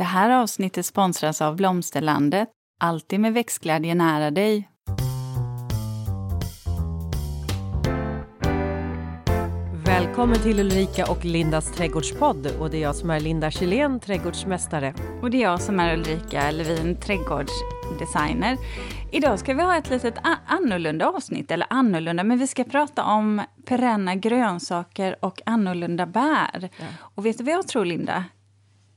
Det här avsnittet sponsras av Blomsterlandet. Alltid med växtglädje nära dig. Välkommen till Ulrika och Lindas trädgårdspodd. Och det är jag som är Linda Kjellén, trädgårdsmästare. Och det är jag som är Ulrika Levin, trädgårdsdesigner. Idag ska vi ha ett litet annorlunda avsnitt, eller annorlunda, men vi ska prata om perenna grönsaker och annorlunda bär. Ja. Och vet du vad jag tror, Linda?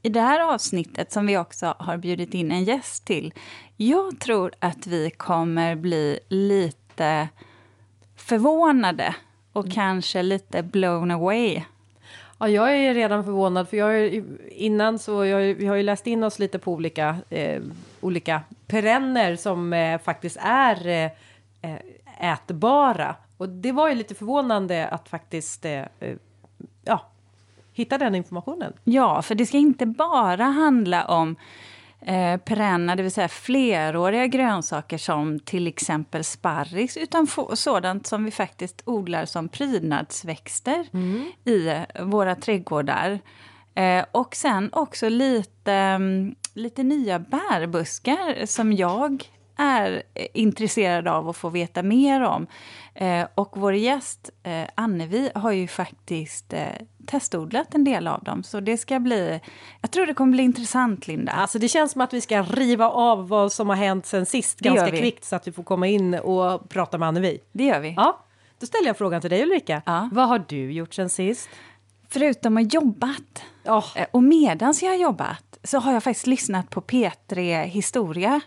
I det här avsnittet, som vi också har bjudit in en gäst till, jag tror att vi kommer bli lite förvånade och mm. kanske lite blown away. Ja, jag är redan förvånad för jag är, innan så jag, vi har ju läst in oss lite på olika, eh, olika perenner som eh, faktiskt är eh, eh ätbara. Och det var ju lite förvånande att faktiskt eh, eh, hitta den informationen. Ja, för det ska inte bara handla om eh, perenna, det vill säga fleråriga grönsaker som till exempel sparris, utan sådant som vi faktiskt odlar som prydnadsväxter mm. i våra trädgårdar. Eh, och sen också lite, mm, lite nya bärbuskar som jag är intresserad av att få veta mer om. Eh, och vår gäst eh, Annevi har ju faktiskt eh, testodlat en del av dem. Så det ska bli... Jag tror det kommer bli intressant, Linda. Alltså det känns som att vi ska riva av vad som har hänt sen sist det ganska kvickt så att vi får komma in och prata med Annevi. Det gör vi. Ja, då ställer jag frågan till dig Ulrika. Ja. Vad har du gjort sen sist? Förutom att jobbat, oh. och medans jag har jobbat, så har jag faktiskt lyssnat på P3 Historia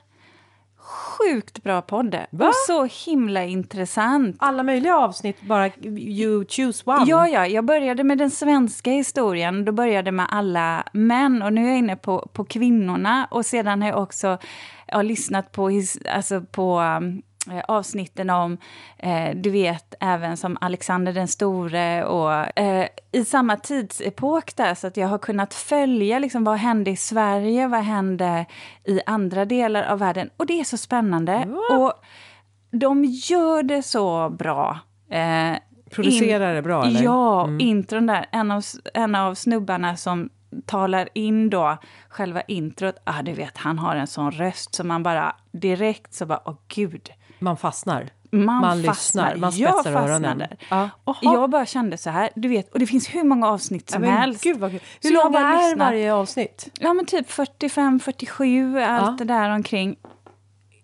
sjukt bra podd. Va? Och så himla intressant. Alla möjliga avsnitt, bara you choose one. Ja, ja. Jag började med den svenska historien. Då började med alla män. Och nu är jag inne på, på kvinnorna. Och sedan har jag också jag har lyssnat på, alltså på um, avsnitten om, eh, du vet, även som Alexander den store och eh, i samma tidsepok där, så att jag har kunnat följa liksom, vad hände i Sverige, vad hände i andra delar av världen. Och det är så spännande. Mm. Och de gör det så bra. Eh, Producerar det bra? Eller? Ja, mm. intron där. En av, en av snubbarna som talar in då själva introt, ah, du vet, han har en sån röst som man bara direkt så bara, åh oh, gud, man fastnar. Man, man lyssnar, man spetsar öronen. Ja. Jag bara kände så här, du vet, och det finns hur många avsnitt som ja, helst. Gud vad Hur långa är lyssnar. varje avsnitt? Ja men typ 45, 47, allt ja. det där omkring.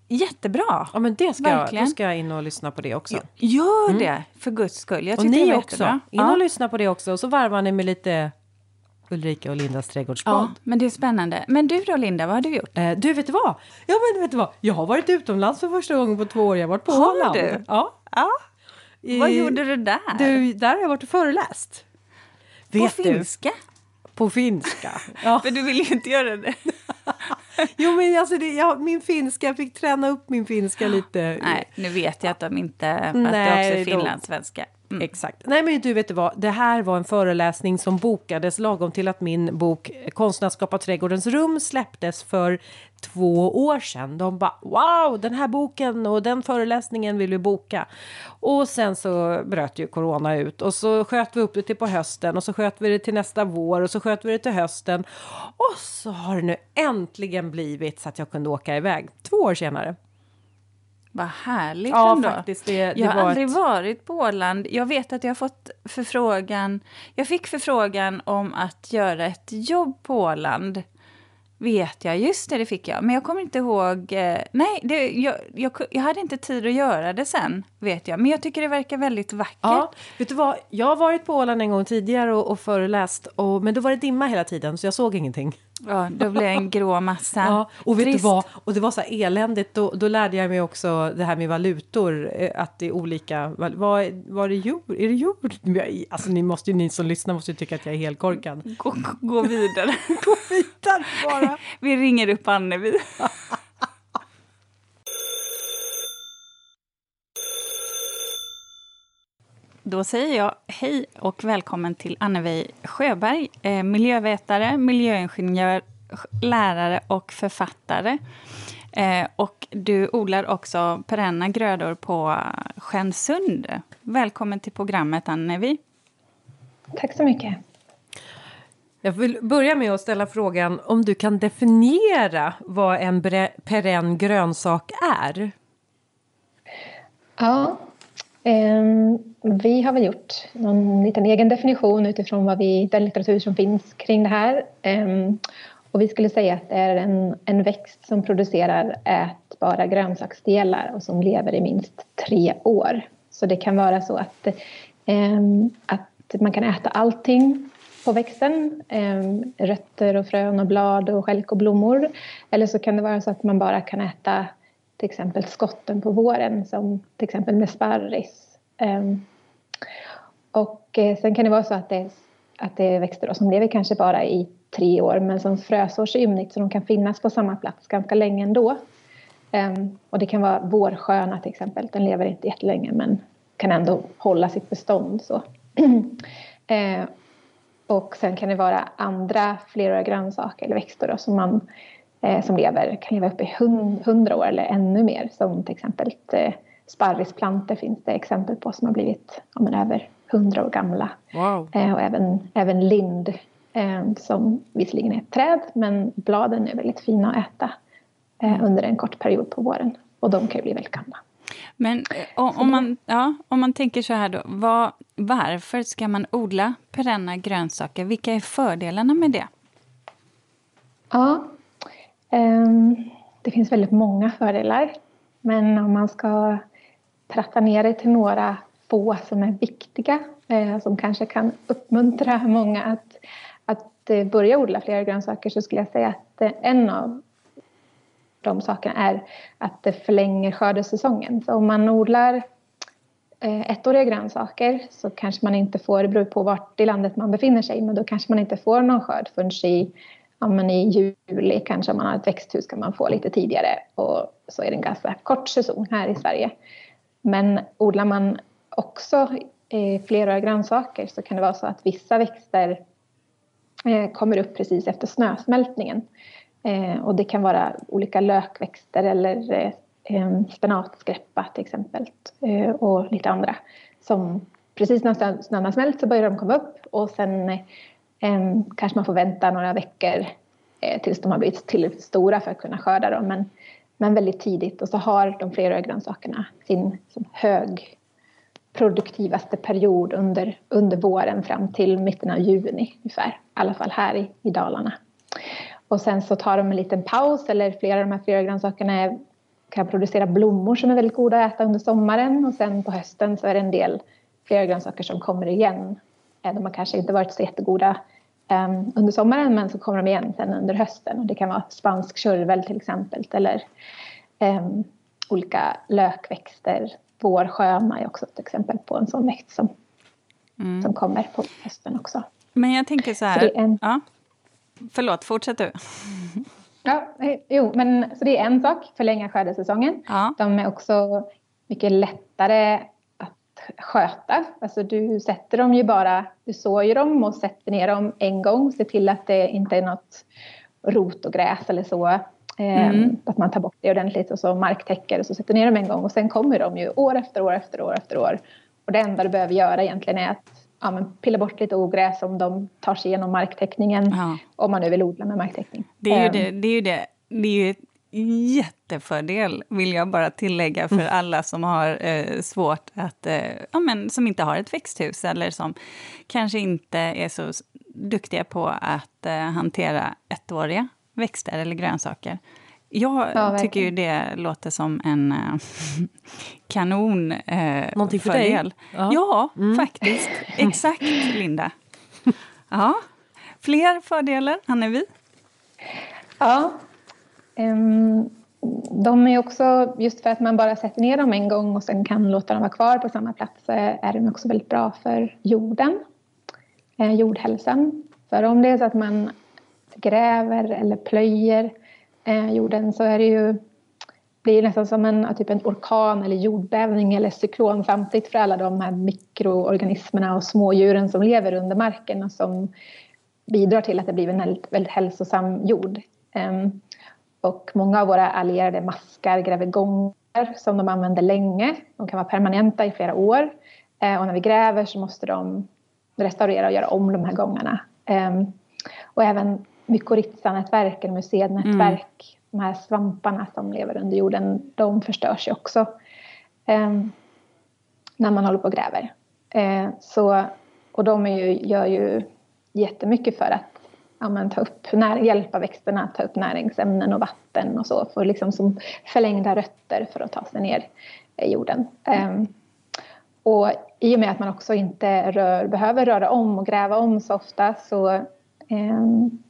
Jättebra! Ja men det ska jag, då ska jag in och lyssna på det också. Gör mm. det, för guds skull. Jag och ni också, in och lyssna på det också. Och så varvar ni med lite Ulrika och Lindas trädgårdspodd. Ja, men det är spännande. Men du då Linda, vad har du gjort? Eh, du, vet du vad? Ja, men vet du vad? Jag har varit utomlands för första gången på två år. Jag har varit på har Åland. du? Ja. ja. I, vad gjorde du där? Du, där har jag varit och föreläst. Vet på finska? På finska. Ja. för du vill ju inte göra det. jo, men alltså det, jag, min finska, jag fick träna upp min finska lite. Nej, nu vet jag att de inte, att Nej, det också är finlandssvenska. Mm. Exakt. Nej men du vet vad, det här var en föreläsning som bokades lagom till att min bok Konstnärskap av trädgårdens rum släpptes för två år sedan. De bara wow, den här boken och den föreläsningen vill vi boka. Och sen så bröt ju corona ut och så sköt vi upp det till på hösten och så sköt vi det till nästa vår och så sköt vi det till hösten. Och så har det nu äntligen blivit så att jag kunde åka iväg två år senare. Vad härligt ja, ändå. Faktiskt, det, det jag har aldrig ett... varit på Åland. Jag vet att jag har fått förfrågan. Jag fick förfrågan om att göra ett jobb på Åland. Vet jag, just det, det fick jag. Men jag kommer inte ihåg. Eh, nej, det, jag, jag, jag, hade inte tid att göra det sen, vet jag. Men jag tycker det verkar väldigt vackert. Ja, vet du vad? Jag har varit på Åland en gång tidigare och, och föreläst. Och, men då var det dimma hela tiden, så jag såg ingenting. Ja, då blev det en grå massa. Ja, och vet Trist. du vad? Och det var så här eländigt. Då, då lärde jag mig också det här med valutor. Eh, att det är olika. Vad, vad är det jord? Är det jord? Alltså ni, måste, ni som lyssnar måste ju tycka att jag är helt korkad. Gå, gå vidare. gå vidare bara. Vi ringer upp Annevi. Då säger jag hej och välkommen till Annevi Sjöberg, eh, miljövetare, miljöingenjör, lärare och författare. Eh, och du odlar också perenna grödor på Stjärnsund. Välkommen till programmet, Annevi. Tack så mycket. Jag vill börja med att ställa frågan om du kan definiera vad en perenn grönsak är? Ja, Ehm, vi har väl gjort någon liten egen definition utifrån vad vi, den litteratur som finns kring det här. Ehm, och vi skulle säga att det är en, en växt som producerar ätbara grönsaksdelar och som lever i minst tre år. Så det kan vara så att, ehm, att man kan äta allting på växten. Rötter och frön och blad och skälk och blommor. Eller så kan det vara så att man bara kan äta till exempel skotten på våren som till exempel med sparris. Ehm, och eh, sen kan det vara så att det, att det är växter som lever kanske bara i tre år men som frösår så ymnigt så de kan finnas på samma plats ganska länge ändå. Ehm, och det kan vara vårsköna till exempel, den lever inte jättelänge men kan ändå hålla sitt bestånd. Så. Ehm, och sen kan det vara andra fleråriga grönsaker eller växter då, som, man, som lever, kan leva upp i hundra år eller ännu mer. Som till exempel uh, sparrisplantor finns det exempel på som har blivit ja, men, över hundra år gamla. Wow. och även, även lind som visserligen är ett träd men bladen är väldigt fina att äta mm. under en kort period på våren. Och de kan ju bli väldigt gamla. Men eh, om man, ja, om man tänker så här då, vad, varför ska man odla perenna grönsaker? Vilka är fördelarna med det? Ja, Ehm, det finns väldigt många fördelar. Men om man ska tratta ner det till några få som är viktiga, eh, som kanske kan uppmuntra många att, att eh, börja odla fler grönsaker så skulle jag säga att eh, en av de sakerna är att det förlänger skördesäsongen. Så om man odlar ettåriga grönsaker så kanske man inte får, det beror på vart i landet man befinner sig, men då kanske man inte får någon skörd förrän i, ja, men i juli kanske om man har ett växthus kan man få lite tidigare och så är det en ganska kort säsong här i Sverige. Men odlar man också eh, flera grönsaker så kan det vara så att vissa växter eh, kommer upp precis efter snösmältningen. Eh, och det kan vara olika lökväxter eller eh, eh spenatskräppa till exempel eh, och lite andra. Som precis när snön har smält så börjar de komma upp och sen eh, Ehm, kanske man får vänta några veckor eh, tills de har blivit tillräckligt stora för att kunna skörda dem. Men, men väldigt tidigt och så har de fleråriga grönsakerna sin hög produktivaste period under, under våren fram till mitten av juni ungefär. I alla fall här i, i Dalarna. Och sen så tar de en liten paus eller flera av de här flera grönsakerna kan producera blommor som är väldigt goda att äta under sommaren och sen på hösten så är det en del flera grönsaker som kommer igen. De har kanske inte varit så jättegoda um, under sommaren men så kommer de igen sen under hösten och det kan vara spansk körvel till exempel eller um, olika lökväxter. Vårsköna är också ett exempel på en sån växt som, mm. som kommer på hösten också. Men jag tänker så här. Så en, ja. Förlåt, fortsätt du. Ja, eh, jo, men så det är en sak, förlänga skördesäsongen. Ja. De är också mycket lättare sköta. Alltså du sätter dem ju bara, du sår dem och sätter ner dem en gång. Se till att det inte är något rot och gräs eller så. Ehm, mm. Att man tar bort det ordentligt och så marktäcker och så sätter ner dem en gång. Och sen kommer de ju år efter år efter år efter år. Och det enda du behöver göra egentligen är att ja, men pilla bort lite ogräs om de tar sig igenom marktäckningen. Ja. Om man nu vill odla med marktäckning. Det är ju, det, ehm. det, är ju det. Det är ju jättefördel, vill jag bara tillägga, för mm. alla som har eh, svårt att... Eh, ja, men, som inte har ett växthus eller som kanske inte är så duktiga på att eh, hantera ettåriga växter eller grönsaker. Jag ja, tycker ju det låter som en äh, kanon äh, Någonting för fördel. dig? Ja, ja mm. faktiskt. Exakt, Linda. Ja. Fler fördelar, Annevi? Ja. Ehm, de är också, just för att man bara sätter ner dem en gång och sen kan låta dem vara kvar på samma plats, så är de också väldigt bra för jorden, eh, jordhälsan. För om det är så att man gräver eller plöjer eh, jorden så är det ju blir nästan som en, typ en orkan eller jordbävning eller cyklon samtidigt för alla de här mikroorganismerna och smådjuren som lever under marken och som bidrar till att det blir en väldigt hälsosam jord. Ehm, och många av våra allierade maskar gräver gångar som de använder länge. De kan vara permanenta i flera år. Uh, och när vi gräver så måste de restaurera och göra om de här gångarna. Um, och även mykorrhiza-nätverken, museidnätverk, mm. de här svamparna som lever under jorden, de förstörs ju också eh, när man håller på och gräver. Eh, så, och de ju, gör ju jättemycket för att ja, men, ta upp när, hjälpa växterna att ta upp näringsämnen och vatten och så, för liksom som förlängda rötter för att ta sig ner i jorden. Um, och i och med att man också inte rör, behöver röra om och gräva om så ofta så um,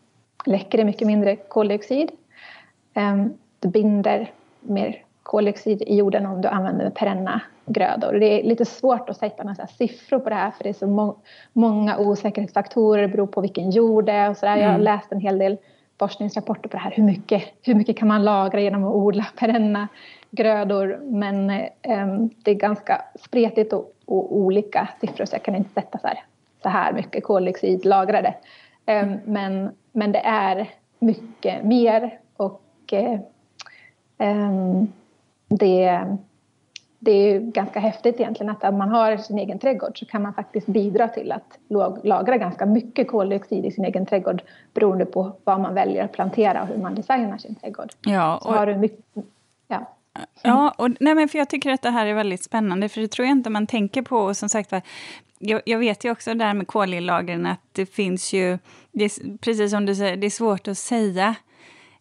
läcker det mycket mindre koldioxid. Um, det binder mer koldioxid i jorden om du använder perenna grödor. Det är lite svårt att sätta några siffror på det här för det är så må många osäkerhetsfaktorer, det beror på vilken jord det är och sådär. Mm. Jag har mm. läst en hel del forskningsrapporter på det här. Hur mycket, hur mycket kan man lagra genom att odla perenna grödor? Men eh, det är ganska spretigt och, och, olika siffror så jag kan inte sätta så här, så här mycket koldioxid lagrade. Eh, men, men det är mycket mer och eh, ehm, det det är ganska häftigt egentligen att om man har sin egen trädgård så kan man faktiskt bidra till att lagra ganska mycket koldioxid i sin egen trädgård beroende på vad man väljer att plantera och hur man designar sin trädgård. Ja, och, så har du mycket, ja. Ja, och, nej, men för jag tycker att det här är väldigt spännande, för det tror jag inte man tänker på. Och som sagt jag, jag vet ju också det här med kolinlagren, att det finns ju, det är, precis som du säger, det är svårt att säga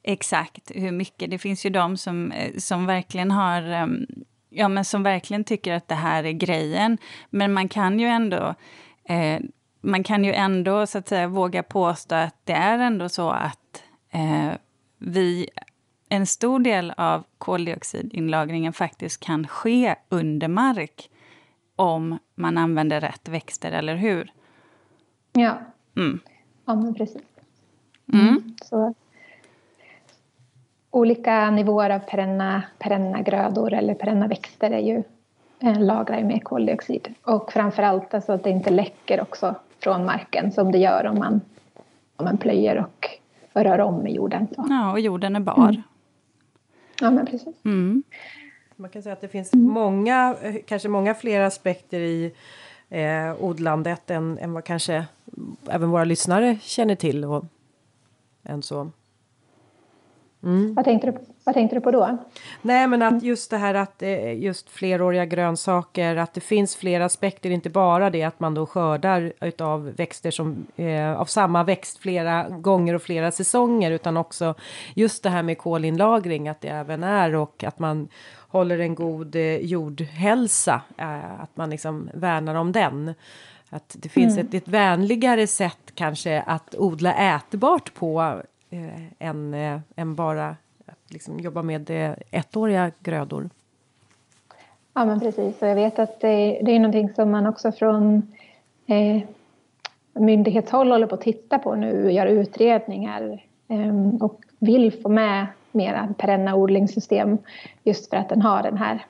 exakt hur mycket. Det finns ju de som, eh, som verkligen har um, ja, men som verkligen tycker att det här är grejen. Men man kan ju ändå, eh, man kan ju ändå så att säga våga påstå att det är ändå så att eh, vi, en stor del av koldioxidinlagringen faktiskt kan ske under mark om man använder rätt växter, eller hur? Ja, mm. ja men precis. Mm. Så olika nivåer av perenna, perenna grödor eller perenna växter är ju, eh, lagrar ju mer koldioxid. Och framförallt alltså att det inte läcker också från marken som det gör om man, om man plöjer och rör om i jorden. Så. Ja, och jorden är bar. Mm. Ja, men precis. Mm. Man kan säga att det finns många, kanske många fler aspekter i eh, odlandet än, än vad kanske även våra lyssnare känner till. Och, än så. Mm. Vad, tänkte du, vad tänkte du på då? Nej men att just det här att eh, just fleråriga grönsaker, att det finns flera aspekter, inte bara det att man då skördar utav växter som eh, av samma växt flera gånger och flera säsonger, utan också just det här med kolinlagring, att det även är och att man håller en god eh, jordhälsa, eh, att man liksom värnar om den. Att det finns mm. ett, ett vänligare sätt kanske att odla ätbart på än, eh, än eh, bara att liksom jobba med eh, ettåriga grödor. Ja, men precis. Och jag vet att det, det är någonting som man också från eh, myndighetshåll håller på att titta på nu, gör utredningar eh, och vill få med mera perenna odlingssystem just för att den har den här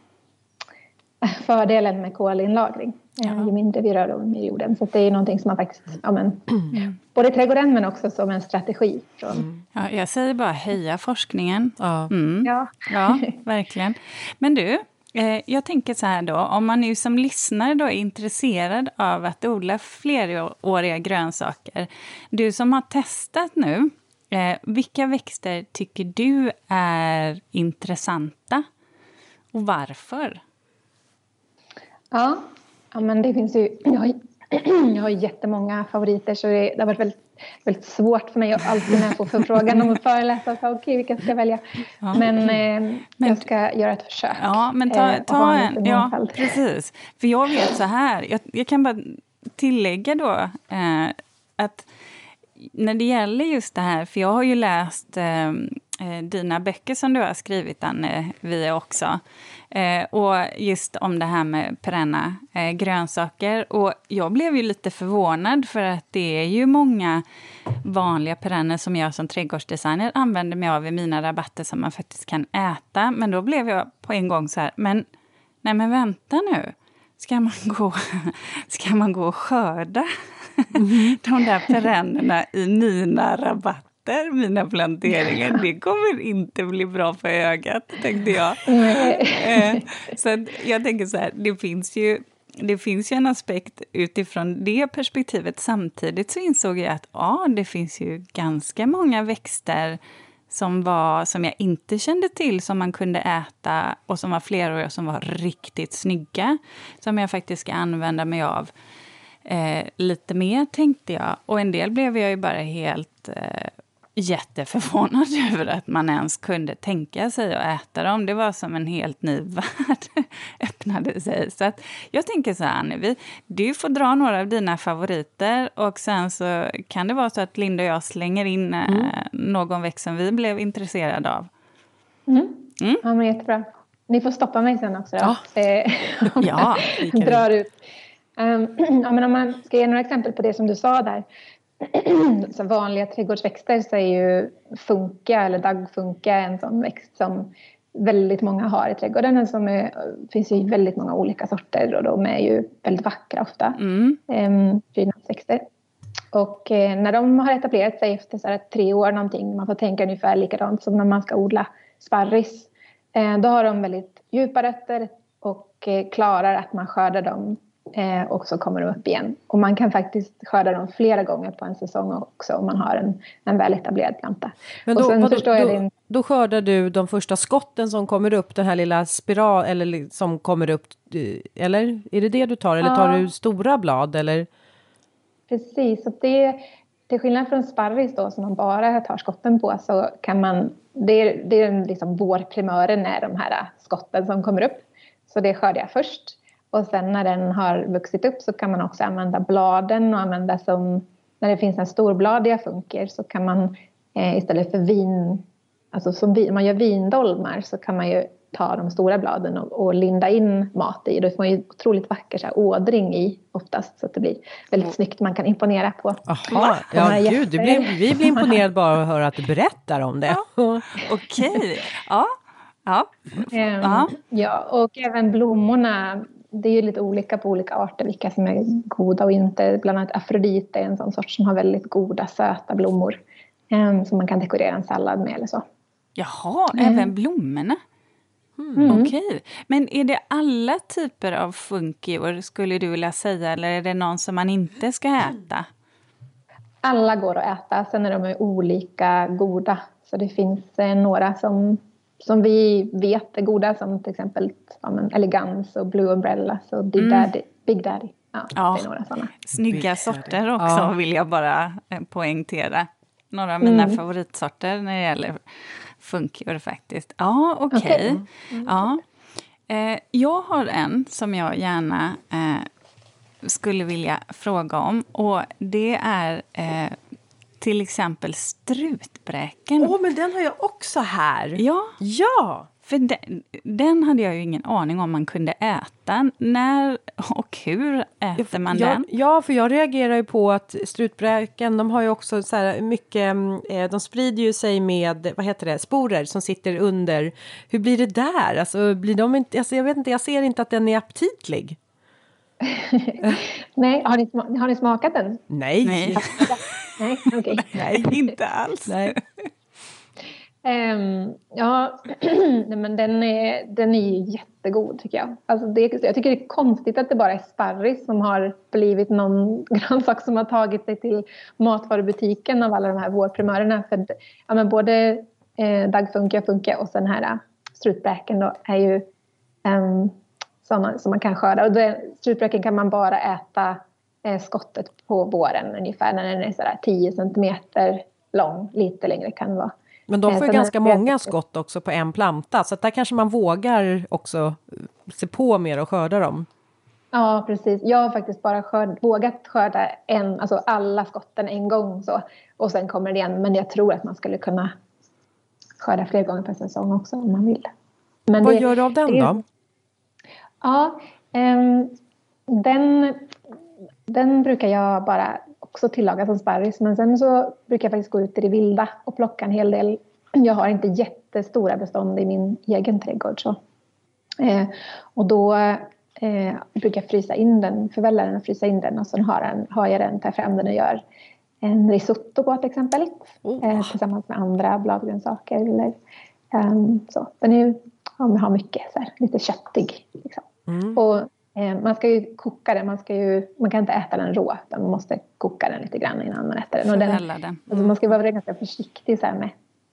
fördelen med kolinlagring. Ja. Ju mindre vi rör om i jorden. Så det är någonting som man faktiskt, ja, men, mm. både i trädgården men också som en strategi. Från... Mm. Ja, jag säger bara heja forskningen. Ja, mm. ja. ja verkligen. Men du, eh, jag tänker så här då, om man nu som lyssnare då är intresserad av att odla fleråriga grönsaker. Du som har testat nu, eh, vilka växter tycker du är intressanta? Och varför? Ja, ja men det finns ju... Jag har, jag har jättemånga favoriter så det, har varit väldigt, väldigt svårt för mig att alltid när jag får förfrågan om att föreläsa. Okej, okay, vilka ska jag välja? Ja. Men, eh, men, jag ska göra ett försök. Ja, men ta, eh, ta en... Ja, precis. För jag vet så här, jag, jag kan bara tillägga då eh, att när det gäller just det här, för jag har ju läst eh, eh dina böcker som du har skrivit, Anne, vi också. Eh, och just om det här med perenna eh, grönsaker. Och jag blev ju lite förvånad för att det är ju många vanliga perenner som jag som trädgårdsdesigner använder mig av i mina rabatter som man faktiskt kan äta. Men då blev jag på en gång så här, men nej men vänta nu. Ska man gå, ska man gå och skörda mm. de där perennerna i mina rabatter? Äter mina planteringar. Det kommer inte bli bra för ögat, tänkte jag. Eh, så jag tänker så här, det finns ju det finns ju en aspekt utifrån det perspektivet. Samtidigt så insåg jag att ja, det finns ju ganska många växter som, var, som jag inte kände till, som man kunde äta och som var fleråriga som var riktigt snygga. Som jag faktiskt ska använda mig av eh, lite mer, tänkte jag. Och en del blev jag ju bara helt eh, jätteförvånad över att man ens kunde tänka sig att äta dem. Det var som en helt ny värld öppnade sig. Så att jag tänker så här, Annevi, du får dra några av dina favoriter och sen så kan det vara så att Linda och jag slänger in eh, mm. någon växt som vi blev intresserade av. Mm. Mm. Ja, men jättebra. Ni får stoppa mig sen också då. Ja. Eh, ja, drar ut. Um, ja, men om man ska ge några exempel på det som du sa där som vanliga trädgårdsväxter så är ju funka eller dagfunka en sån växt som väldigt många har i trädgården. Som är, finns ju väldigt många olika sorter och de är ju väldigt vackra ofta. Mm. Ehm, prydnadsväxter. Och eh, när de har etablerat sig efter så här, tre år någonting, man får tänka ungefär likadant som när man ska odla sparris. Eh, då har de väldigt djupa rötter och eh, klarar att man skördar dem Eh, och så kommer de upp igen. Och man kan faktiskt skörda dem flera gånger på en säsong också om man har en, en väl etablerad planta. Men då, vadå, då, din... då skördar du de första skotten som kommer upp, den här lilla spiral, eller som kommer upp, eh, eller? Är det det du tar? Eller ja. tar du stora blad? Eller? Precis, och det, till skillnad från sparris då som man bara tar skotten på så kan man, det är, det är liksom vårprimören är de här skotten som kommer upp. Så det skördar jag först. Och sen när den har vuxit upp så kan man också använda bladen och använda som när det finns en storbladiga funker så kan man eh, istället för vin, alltså som vi, man gör vindolmar så kan man ju ta de stora bladen och, och linda in mat i. Då får man ju otroligt vacker så här, ådring i oftast så att det blir väldigt mm. snyggt. Man kan imponera på. Jaha, ja gud, blir, vi blir imponerade bara av att höra att du berättar om det. Ja. Okej, okay. ja. Ja. Um, ja, och även blommorna det är ju lite olika på olika arter vilka som är goda och inte. Bland annat afrodite är en sån sort som har väldigt goda söta blommor um, som man kan dekorera en sallad med eller så. Jaha, mm. även blommorna? Mm. Okej. Okay. Men är det alla typer av funkior skulle du vilja säga eller är det någon som man inte ska äta? Alla går att äta, sen är de olika goda. Så det finns eh, några som som vi vet är goda som till exempel ja, men Elegans och Blue Umbrella och Big, mm. Daddy, Big Daddy. Ja, ja. Det är några sådana. Snygga sorter också ja. vill jag bara eh, poängtera. Några av mina mm. favoritsorter när det gäller funkior faktiskt. Ja, okej. Okay. okay. Mm. Ja. Eh, jag har en som jag gärna eh, skulle vilja fråga om. Och det är eh, till exempel strutbräken. Åh, oh, men den har jag också här! Ja. Ja! För den, den, hade jag ju ingen aning om man kunde äta. När och hur äter man ja, den? Ja, för jag reagerar ju på att strutbräken, de har ju också så här mycket, eh, de sprider ju sig med, vad heter det, sporer som sitter under. Hur blir det där? Alltså, blir de inte, alltså, jag vet inte, jag ser inte att den är aptitlig. Nej, har ni, har ni smakat den? Nej. Nej. Nej, okay. Nej, inte alls. Nej. Um, ja, men den är, den är jättegod tycker jag. Alltså det, jag tycker det är konstigt att det bara är sparris som har blivit någon grönsak som har tagit sig till matvarubutiken av alla de här vårprimörerna. För ja, men både eh, dagfunke och funke och sen här strutbräken då är ju um, sådana som man kan skörda. Och strutbräken kan man bara äta eh, skottet på våren ungefär när den är sådär 10 centimeter lång. Lite längre kan det vara. Men de får ju ganska många skott också på en planta så där kanske man vågar också se på mer och skörda dem. Ja, precis. Jag har faktiskt bara skörd, vågat skörda en, alltså alla skotten en gång så, och sen kommer det igen. Men jag tror att man skulle kunna skörda fler gånger per säsong också om man vill. Men Vad det, gör du av den det, då? Ja, um, den, den brukar jag bara också tillaga som sparris. Men sen så brukar jag faktiskt gå ut i det vilda och plocka en hel del. Jag har inte jättestora bestånd i min egen trädgård. Så. Eh, och då eh, brukar jag frysa in den, förvälla den och frysa in den och sen har, den, har jag den, tar fram den och gör en risotto på till exempel. Oh. Eh, tillsammans med andra bladgrönsaker. Eller, um, så. Den är, ja, har mycket så här, lite köttig. Liksom. Mm. Och man ska ju koka den, man, ska ju, man kan inte äta den rå utan man måste koka den lite grann innan man äter den. Och den, den. Alltså man ska vara ganska försiktig så med,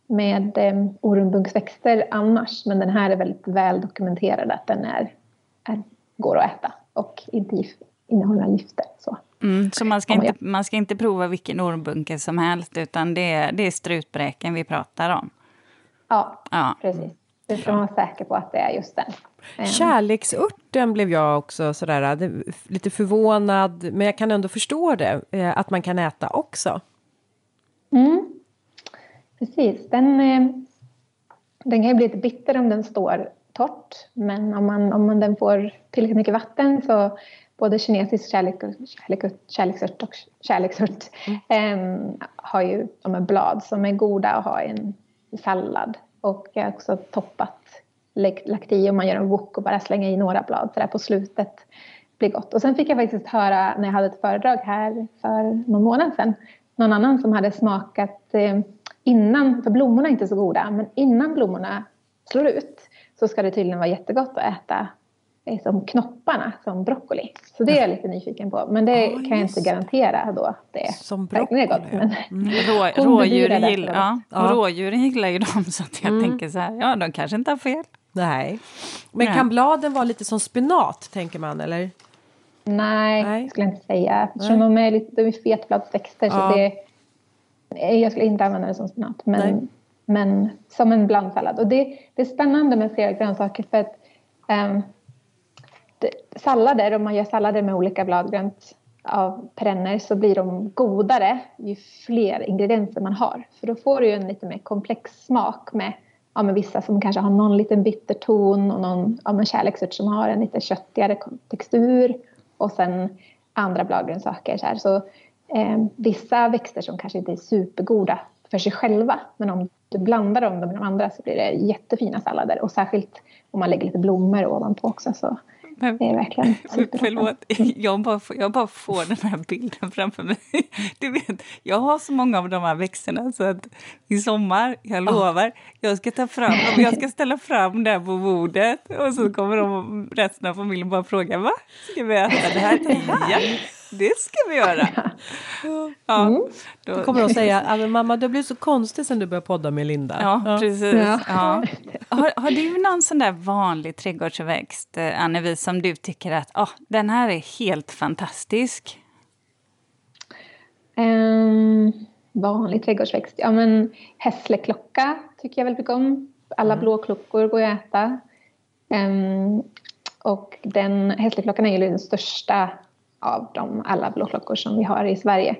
med eh, orumbunksväxter annars men den här är väldigt väl dokumenterad att den är, är, går att äta och inte gift, innehåller gifter. Så. Mm, så man ska, inte, man ska inte prova vilken ormbunke som helst utan det är, det är strutbräken vi pratar om? Ja, ja. precis. Du ska vara säker på att det är just den. Ehm. Kärleksörten blev jag också sådär lite förvånad, men jag kan ändå förstå det, eh, att man kan äta också. Mm. Precis, den, eh, den kan ju bli lite bitter om den står torrt, men om man, om man den får tillräckligt mycket vatten så både kinesisk kärlek, kärlek, kärleksört och kärleksört mm. eh, har ju de blad som är goda att ha i en sallad och jag har också toppat lagt i om man gör en wok och bara slänga i några blad så där på slutet. blir gott. Och sen fick jag faktiskt höra när jag hade ett föredrag här för någon månad sedan. Någon annan som hade smakat eh, innan, för blommorna är inte så goda, men innan blommorna slår ut så ska det tydligen vara jättegott att äta som knopparna, som broccoli. Så det är jag lite nyfiken på. Men det oh, kan jag inte garantera då att det som broccoli, är gott. Men mm. Rå, rådjuren, gillar, ja. Ja. rådjuren gillar ju dem så att jag mm. tänker så här, ja de kanske inte har fel. Nej. Men Nej. kan bladen vara lite som spenat, tänker man, eller? Nej, Nej. skulle jag inte säga. Eftersom de är, lite, de är fetbladsväxter ja. så det... Jag skulle inte använda det som spenat, men, men som en blandsallad. Och det, det är spännande med flera grönsaker för att um, sallader, om man gör sallader med olika bladgrönt av perenner så blir de godare ju fler ingredienser man har. För då får du ju en lite mer komplex smak med ja, med vissa som kanske har någon liten bitter ton och någon ja, kärleksört som har en lite köttigare textur och sen andra bladgrönsaker. Så, här. så eh, vissa växter som kanske inte är supergoda för sig själva men om du blandar dem med de andra så blir det jättefina sallader och särskilt om man lägger lite blommor ovanpå också så men, det är verkligen Förlåt, jag bara, jag bara får den här bilden framför mig. Du vet, jag har så många av de här växterna så att i sommar, jag lovar, jag ska ta fram dem. Jag ska ställa fram det på bordet och så kommer de, resten av familjen bara fråga va? Ska vi äta det här? Ja, det ska vi göra. Ja, mm. då kommer de säga, mamma du har blivit så konstig sen du började podda med Linda. Ja, ja. precis. Ja. Ja. Har, har, du någon sån där vanlig trädgårdsväxt, eh, Annevi, som du tycker att oh, den här är helt fantastisk? Um, vanlig trädgårdsväxt? Ja, men hässleklocka tycker jag väldigt mycket om. Alla mm. blåklockor går att äta. Um, och den hässleklockan är ju den största av de alla blåklockor som vi har i Sverige.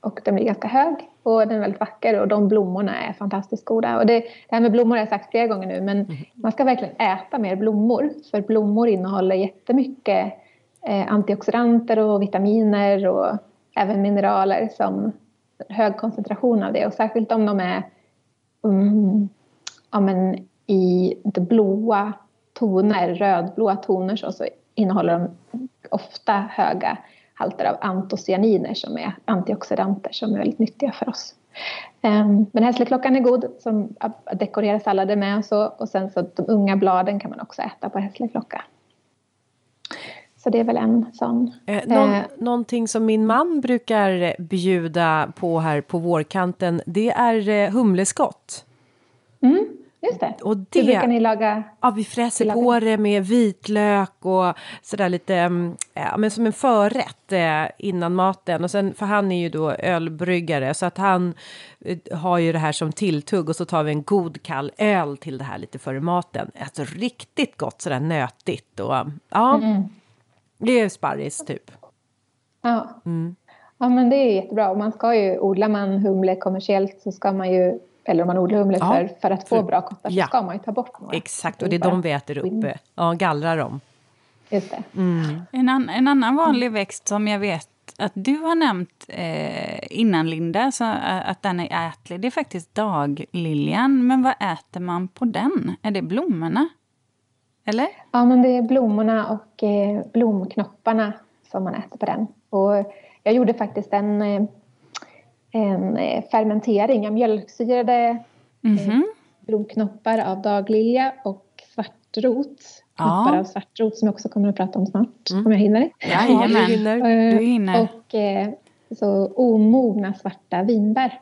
Och den blir ganska hög och den är väldigt vacker och de blommorna är fantastiskt goda. Och det, det här med blommor har jag sagt flera gånger nu men mm. man ska verkligen äta mer blommor för blommor innehåller jättemycket eh, antioxidanter och vitaminer och även mineraler som hög koncentration av det och särskilt om de är um, ja, men i blåa toner, rödblåa toner så, så innehåller de ofta höga halter av antocyaniner som är antioxidanter som är väldigt nyttiga för oss. Ehm, men hässleklockan är god som att dekorera sallader med och så. Och sen så de unga bladen kan man också äta på hässleklocka. Så det är väl en sån. Eh, någon, eh, någonting som min man brukar bjuda på här på vårkanten det är eh, humleskott. Mm. Just det. Och det, Hur brukar ni laga? Ja, vi fräser på det med vitlök och sådär lite, mm, ja, men som en förrätt eh, innan maten. Och sen, för han är ju då ölbryggare så att han eh, har ju det här som tilltugg och så tar vi en god kall öl till det här lite före maten. Alltså riktigt gott sådär nötigt och ja, mm. det är sparris typ. Ja. Mm. Ja men det är jättebra och man ska ju, odlar man humle kommersiellt så ska man ju eller om man odlar humle ja, för, för att få bra kottar så ja. ska man ju ta bort några. Exakt, och det är de vi äter upp. Ja, gallrar dem. Just det. Mm. En, an, en annan vanlig växt som jag vet att du har nämnt eh, innan, Linda, så, eh, att den är ätlig, det är faktiskt dagliljan. Men vad äter man på den? Är det blommorna? Eller? Ja, men det är blommorna och eh, blomknopparna som man äter på den. Och jag gjorde faktiskt en eh, en eh, fermentering. Jag mjölksyrade mm -hmm. blomknoppar av daglilja och svartrot knoppar av svartrot som jag också kommer att prata om snart, om jag hinner. Jajamän, du hinner. Eh, du hinner. Och så omogna svarta vinbär.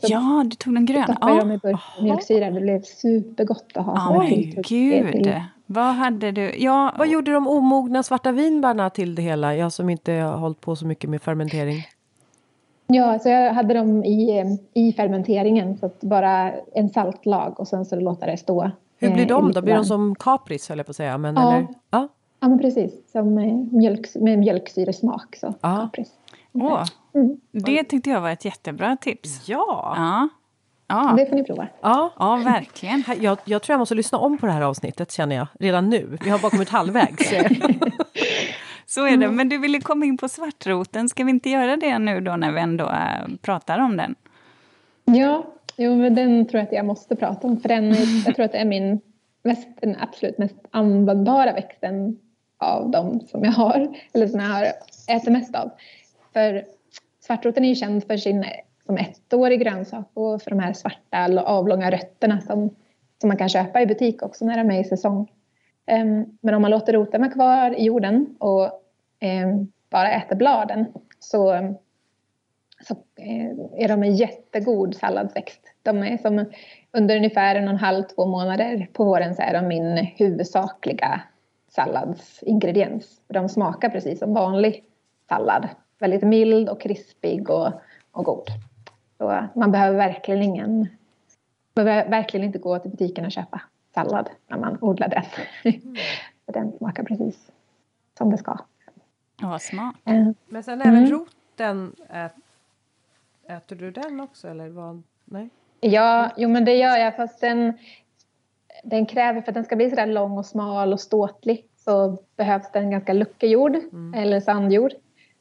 Så Ja, du tog den gröna. Stoppade dem Ja. i burk med mjölksyra. Det blev supergott att ha Ja, tilltugg gud. till- Vad hade du? Ja, Vad gjorde de omogna svarta vinbärna till det hela? Jag som inte har hållit på så mycket med fermentering. Ja, så jag hade dem i, eh, i fermenteringen. Så att bara en saltlag och sen så låta det stå. Hur eh, blir i de då? Blir de som kapris höll jag på att säga. Men, Ja. eller? Ja. Ja, men precis. Som eh, mjölk, med mjölksyresmak. Så. Ja. Kapris. åh, Mm. det tyckte jag var ett jättebra tips. Ja. Ja, ja, Det får ni prova. ja. ja verkligen. Jag, jag tror jag måste lyssna om på det här avsnittet känner jag redan nu. Vi har bara kommit halvvägs. Så är det. Men du ville komma in på svartroten. Ska vi inte göra det nu då när vi ändå äh, pratar om den? Ja, jo, men den tror jag att jag måste prata om. För den, jag tror att det är min mest, den absolut mest användbara växten av de som jag har. Eller som jag har ätit mest av. För svartroten är ju känd för sin som ettårig grönsak och för de här svarta avlånga rötterna som, som man kan köpa i butik också när de är i säsong. Ehm, Men om man låter roten vara kvar i jorden och bara äter bladen så så eh, är de en jättegod salladsväxt. De är som under ungefär en och en halv, två månader på våren så är de min huvudsakliga salladsingrediens. De smakar precis som vanlig sallad. Väldigt mild och krispig och, och god. Så man behöver verkligen ingen behöver verkligen inte gå till butiken och köpa sallad när man odlar den. För den smakar precis som det ska. Ja, vad smart. Eh, Men sen även Mm. roten. Ät, äter du den också eller? Vad? Nej? Ja, jo men det gör jag fast den, den kräver, för att den ska bli sådär lång och smal och ståtlig så behövs det en ganska luckig jord eller sandjord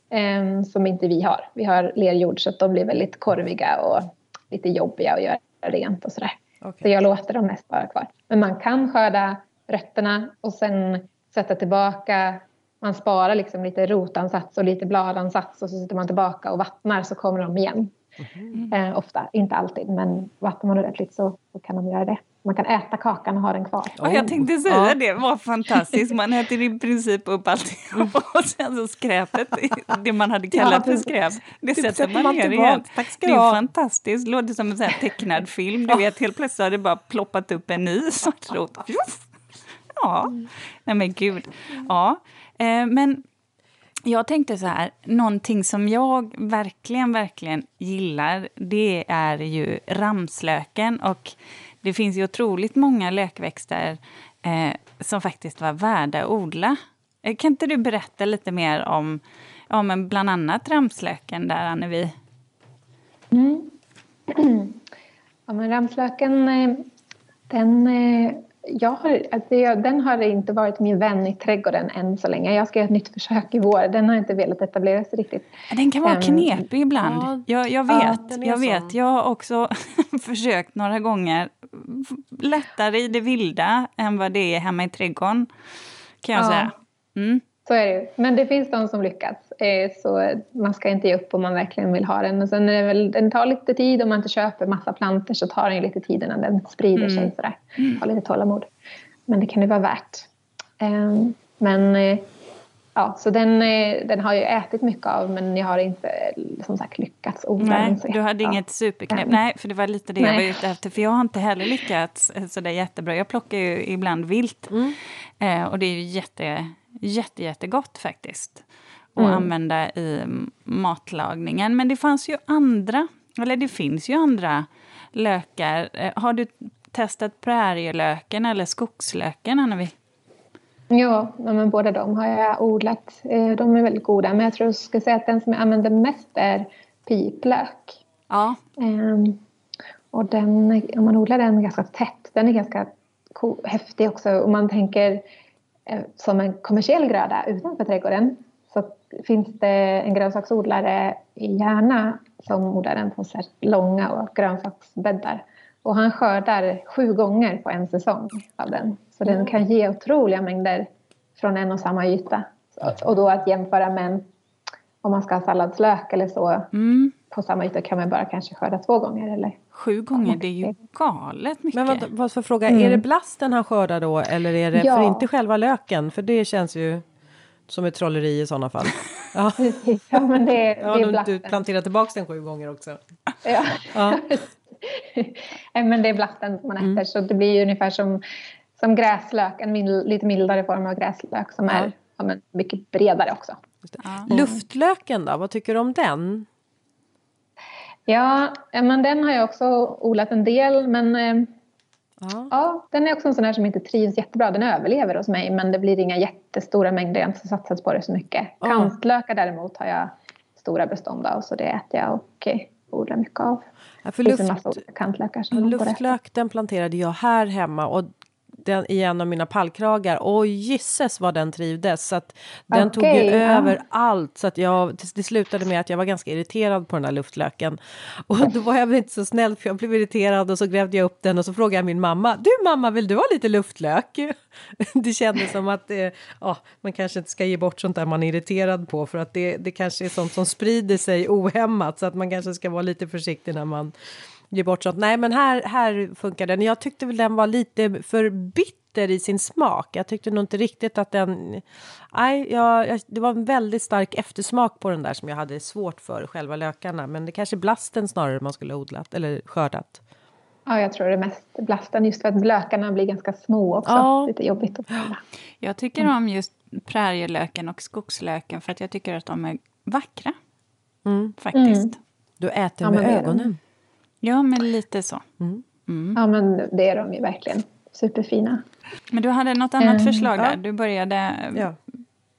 em, som inte vi har. Vi har lerjord så att de blir väldigt korviga och lite jobbiga att göra rent och sådär. Så Okej. jag låter dem mest vara kvar. Men man kan skörda rötterna och sen sätta tillbaka. Man sparar liksom lite rotansats och lite bladansats och så sätter man tillbaka och vattnar så kommer de igen. Eh, ofta, inte alltid, men vattnar man ordentligt så, så kan de göra det. Man kan äta kakan och ha den kvar. Ja, jag tänkte säga Ja. det, var fantastiskt. Man äter i princip upp alltihop och sen så skräpet, det man hade kallat för skräp, det sätter sätter man man ner igen. Tack ska Det är ha. fantastiskt, låter som en sån här tecknad film. Du vet, helt plötsligt har det bara ploppat upp en ny svartrot. Ja, nej men gud. Ja, Eh, men jag tänkte så här, någonting som jag verkligen, verkligen gillar, det är ju ramslöken. Och det finns ju otroligt många lökväxter eh, som faktiskt var värda att odla. Eh, kan inte du berätta lite mer om, om bland annat ramslöken där, Annevi? Mm. Ja, men ramslöken, eh, den, har, alltså jag, den har inte varit min vän i trädgården än så länge. Jag ska göra ett nytt försök i vår. Den har inte velat etablera sig riktigt. Den kan vara Ehm, knepig ibland. ja, jag, jag ja, vet, är jag sån. vet. Jag har också försökt några gånger. Lättare i det vilda än vad det är hemma i trädgården, kan jag Ja. säga. Mm. Så är det ju. Men det finns de som lyckats. Eh, Så man ska inte ge upp om man verkligen vill ha den. Och sen är det väl, den tar lite tid. Om man inte köper massa plantor så tar den lite tid innan den sprider sig. Sådär. Ha lite tålamod. Men det kan det vara värt. Eh, Men eh, ja, så den, eh, den har jag ätit mycket av men jag har inte som sagt lyckats odla Nej, du hade inget superknep. Nej. Nej, för det var lite det jag var Nej. ute efter. För jag har inte heller lyckats sådär jättebra. Jag plockar ju ibland vilt. Eh, och det är ju jätte, jätte, jättegott faktiskt. Att Mm. använda i matlagningen. Men det fanns ju andra, eller det finns ju andra lökar. Eh, har du testat prärielöken eller skogslöken, Annevi? Ja, men båda de har jag odlat. Eh, De är väldigt goda. Men jag tror jag ska säga att den som jag använder mest är piplök. Ja. Ehm, och den, om man odlar den ganska tätt, den är ganska häftig också. Om man tänker som en kommersiell gröda utanför trädgården så finns det en grönsaksodlare i Järna som odlar den på så långa och grönsaksbäddar. Och han skördar sju gånger på en säsong av den. Så den kan ge otroliga mängder från en och samma yta. Och då att jämföra med om man ska ha salladslök eller så Mm. på samma yta kan man bara kanske skörda två gånger. Eller? Sju gånger, det är ju galet mycket. Men vad, vad för fråga, är det blasten han skördar då eller är det Ja. för inte själva löken? För det känns ju som ett trolleri i sådana fall. Ja, ja men det, ja det är du, du blasten. planterar tillbaka den sju gånger också. Ja. Ja. Men det är blasten som man äter Mm. så det blir ju ungefär som, som gräslök, en mild, lite mildare form av gräslök som är Ja. ja, men mycket bredare också. Ja. Luftlöken då, vad tycker du om den? Ja, men den har jag också odlat en del men eh, Ja. ja, den är också en sån här som inte trivs jättebra. Den överlever hos mig men det blir inga jättestora mängder, jag har inte satsat på det så mycket. Ja. Kantlökar däremot har jag stora bestånd av så det äter jag och eh, odlar mycket av. Ja, för luft, kantlökar luftlök den planterade jag här hemma och den, i en av mina pallkragar. Och gisses vad den trivdes. Så att den tog ju ja. över allt. Så att jag, det, det slutade med att jag var ganska irriterad på den här luftlöken. Och då var jag väl inte så snäll för jag blev irriterad och så grävde jag upp den och så frågade jag min mamma. Du mamma, vill du ha lite luftlök? Det kändes som att eh, ja, man kanske inte ska ge bort sånt där man är irriterad på för att det, det kanske är sånt som sprider sig ohämmat så att man kanske ska vara lite försiktig när man ger bort sånt. Nej, men här, här funkar den. Jag tyckte väl den var lite för bitter i sin smak. Jag tyckte nog inte riktigt att den... Nej, jag, jag, det var en väldigt stark eftersmak på den där som jag hade svårt för, själva lökarna. Men det kanske är blasten snarare man skulle ha odlat eller skördat. Ja, jag tror det mest blasten just för att lökarna blir ganska små också. Ja. Lite jobbigt att odla. Jag tycker om just prärielöken och skogslöken för att jag tycker att de är vackra. Mm. Faktiskt. Du äter Ja, med ögonen. Ja, men lite så. Ja, men det är de ju verkligen. Superfina. Men du hade något annat Ehm, förslag där. ja. Du började Ja.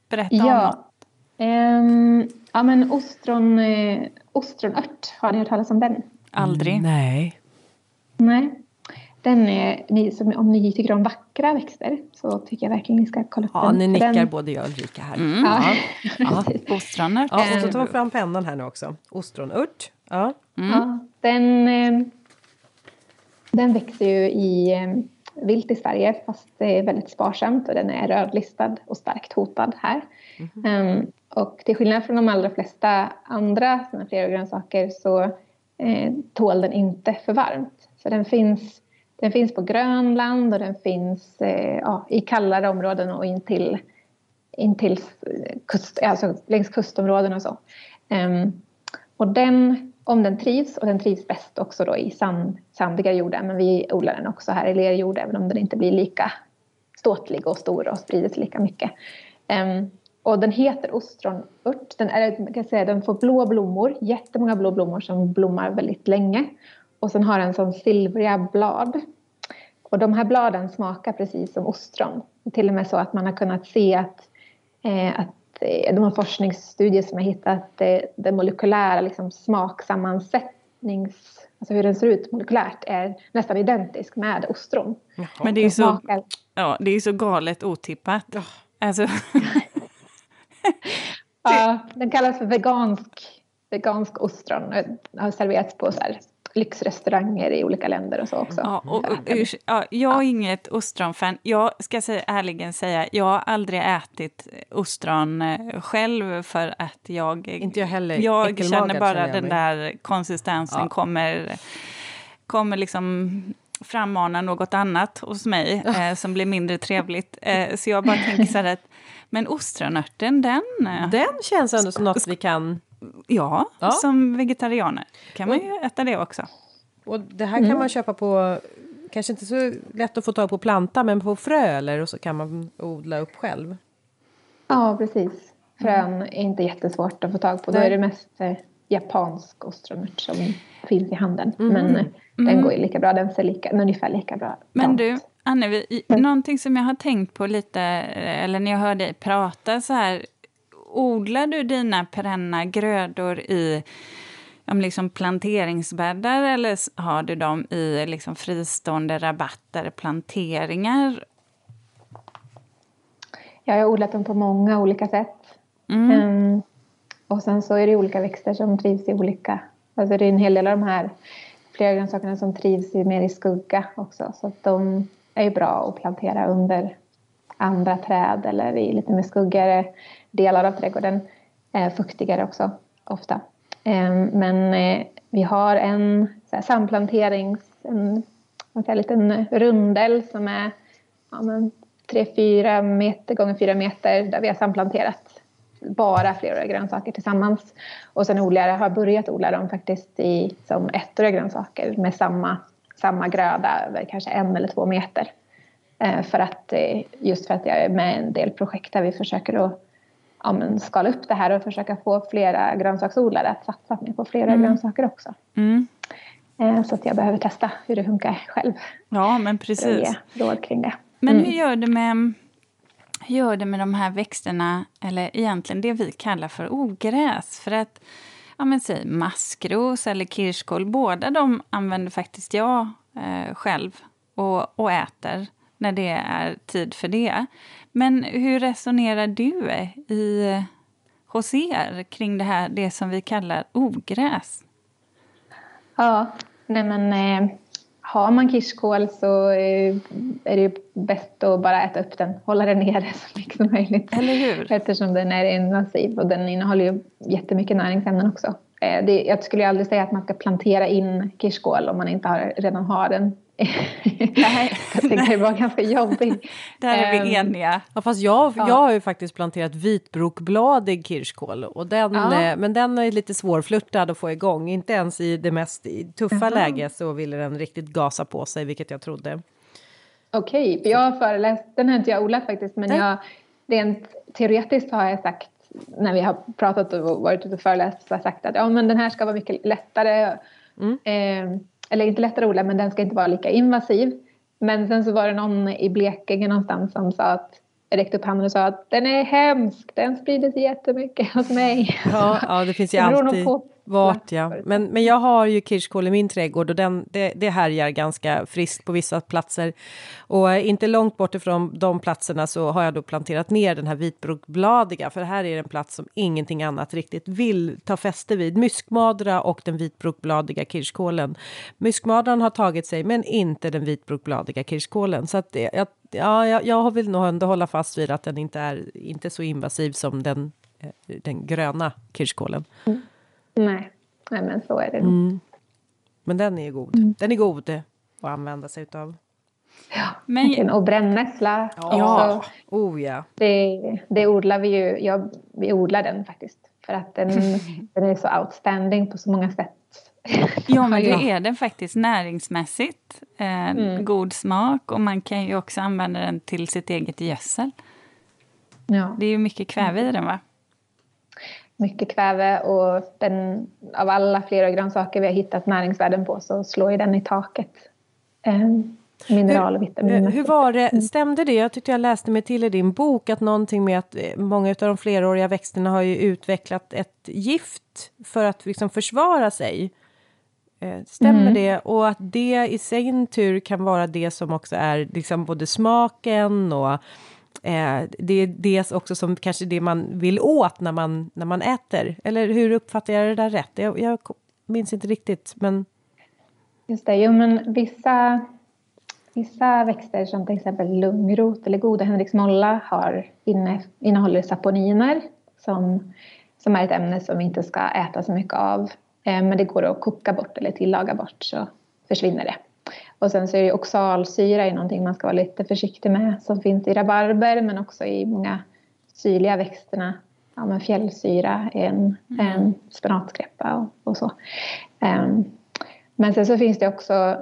berätta om något. Ja. Ehm, ja, men ostron, eh, ostronört, har ni hört talas om den? Aldrig. Nej. Nej. Den är, ni, som, om ni tycker om vackra växter så tycker jag verkligen ni ska kolla upp Ja, den. ni För nickar den, både jag och Ulrika här. Mm. Ja, Ja. precis. Ostroner. Ja, och så tar fram pennan här nu också. Ostronört. Ja. Ja, den, eh, den växer ju i eh, vilt i Sverige fast det är väldigt sparsamt och den är rödlistad och starkt hotad här. Ehm, och till skillnad från de allra flesta andra såna grönsaker så eh, tål den inte för varmt. Så den finns, den finns på Grönland och den finns eh, ja, i kallare områden och intill, intill eh, kust, alltså längs kustområden och så. Ehm, och den, om den trivs, och den trivs bäst också då i sand, sandiga jordar, men vi odlar den också här i lerjord även om den inte blir lika ståtlig och stor och sprider sig lika mycket. Um, och den heter ostronört. Den, är, kan säga, den får blå blommor, jättemånga blå blommor som blommar väldigt länge. Och sen har den som silvriga blad. Och de här bladen smakar precis som ostron. Till och med så att man har kunnat se att, eh, att de har forskningsstudier som har hittat den molekylära liksom, smaksammansättnings... Alltså hur den ser ut molekylärt är nästan identisk med ostron. Men det är ju så, ja, det är så galet otippat. Alltså, Ja, den kallas för vegansk, vegansk ostron och har serverats på så här lyxrestauranger i olika länder och så också. ja, och, och, urs- ja, jag är inget ostronfan. Jag ska säga, ärligen säga, jag har aldrig ätit ostron eh, själv för att jag... Inte jag heller. Jag känner bara känner jag den där konsistensen Ja. kommer, kommer liksom frammana något annat hos mig eh, som blir mindre trevligt. Eh, så jag bara tänker så här att, men ostronörten, den... eh, Den känns ändå som något vi kan... Ja, Ja. som vegetarianer kan man ju äta det också. Och det här kan man köpa på... Kanske inte så lätt att få tag på planta, men på frö eller och så kan man odla upp själv. Ja, precis. Frön är inte jättesvårt att få tag på. Då Nej. är det mest eh, japansk ostronört som finns i handeln. Mm. Men eh, den går ju lika bra. Den ser lika, ungefär lika bra Men du, Annevi, i- någonting som jag har tänkt på lite, eh, eller när jag hör dig prata så här, odlar du dina perenna grödor i om liksom planteringsbäddar eller har du dem i liksom fristående rabatter, planteringar? Jag har odlat dem på många olika sätt. Mm. Ehm, och sen så är det olika växter som trivs i olika... Alltså det är en hel del av de här flera grönsakerna som trivs i, mer i skugga också. Så att de är ju bra att plantera under andra träd eller i lite mer skuggigare delar av trädgården. Eh, fuktigare också ofta. Ehm, men eh, vi har en så här, samplanterings, en, en liten rundel som är ja, 3-4 meter gånger 4 meter där vi har samplanterat bara fleråriga grönsaker tillsammans. Och sen odlare har börjat odla dem faktiskt i, som ettåriga grönsaker med samma, samma gröda över kanske en eller två meter. Eh, för att, eh, just för att jag är med i en del projekt där vi försöker att ja, men skala upp det här och försöka få flera grönsaksodlare att satsa på flera mm. grönsaker också. Mm. Eh, så att jag behöver testa hur det funkar själv. Ja, men precis. Ge råd kring det. Men hur mm. gör du med hur gör det med de här växterna, eller egentligen det vi kallar för ogräs? För att, ja men säg maskros eller kirskål, båda de använder faktiskt jag eh, själv och, och äter när det är tid för det. Men hur resonerar du i, hos er kring det här, det som vi kallar ogräs? Ja, nej men eh, har man kirskål så eh, är det bäst att bara äta upp den, hålla den nere så mycket som möjligt. Eller hur? Eftersom den är invasiv och den innehåller ju jättemycket näringsämnen också. Eh, det, jag skulle aldrig säga att man ska plantera in kirskål om man inte har, redan har den Nej. jag tänkte det var ganska jobbigt. Där är vi ehm, eniga. Ja, fast jag, ja. jag har ju faktiskt planterat vitbrokbladig kirskål. Och den, ja. Eh, men den är lite svårflörtad att få igång. Inte ens i det mest tuffa -huh. läget så ville den riktigt gasa på sig, vilket jag trodde. Okej, okay, jag har föreläst, den har inte jag odlat faktiskt, men jag, rent teoretiskt har jag sagt när vi har pratat och varit ute och föreläst så har jag sagt att ja, men den här ska vara mycket lättare. Mm. Eh, eller inte lättare att odla, men den ska inte vara lika invasiv. Men sen så var det någon i Blekinge någonstans som sa att räckte upp handen och sa att den är hemsk, den sprider sig jättemycket hos mig. Ja, ja det finns ju alltid vart ja. Men, men jag har ju kirskål i min trädgård och den, det, det härjar ganska friskt på vissa platser. Och inte långt bort ifrån de platserna så har jag då planterat ner den här vitbrokbladiga, för här är en plats som ingenting annat riktigt vill ta fäste vid. Myskmadra och den vitbrokbladiga kirskålen. Myskmadran har tagit sig, men inte den vitbrokbladiga kirskålen. Så att det, jag, ja, jag, jag vill nog ändå hålla fast vid att den inte är inte så invasiv som den, eh, den gröna kirskålen. Mm. Nej, Nej men så är det nog. Mm. Men den är god. Mm. Den är god att använda sig utav. Ja, men... och brännässla. Ja, oh, ja. Det, det odlar vi ju. Ja, vi odlar den faktiskt. För att den, den är så outstanding på så många sätt. Ja, men det är den faktiskt näringsmässigt. Eh, mm. God smak och man kan ju också använda den till sitt eget gödsel. Ja. Det är ju mycket kväve i den va? Mycket kväve och den, av alla flera grönsaker vi har hittat näringsvärden på så slår ju den i taket. Eh, mineral och vitamin. Hur var det, stämde det? Jag tyckte jag läste mig till i din bok att någonting med att eh, många av de fleråriga växterna har ju utvecklat ett gift för att liksom försvara sig. Eh, stämmer mm. det? Och att det i sin tur kan vara det som också är liksom både smaken och Eh, det är det också som kanske det man vill åt när man, när man äter. Eller hur uppfattar jag det där rätt? Jag, jag minns inte riktigt, men... Just det, jo men vissa, vissa växter som till exempel lungrot eller goda henriksmolla har inne, innehåller saponiner som, som är ett ämne som vi inte ska äta så mycket av. Eh, men det går att koka bort eller tillaga bort så försvinner det. Och sen så är det oxalsyra är någonting man ska vara lite försiktig med som finns i rabarber men också i många syrliga växterna. Ja, men fjällsyra är en, mm. en spenatskräppa och, och så. Um, men sen så finns det också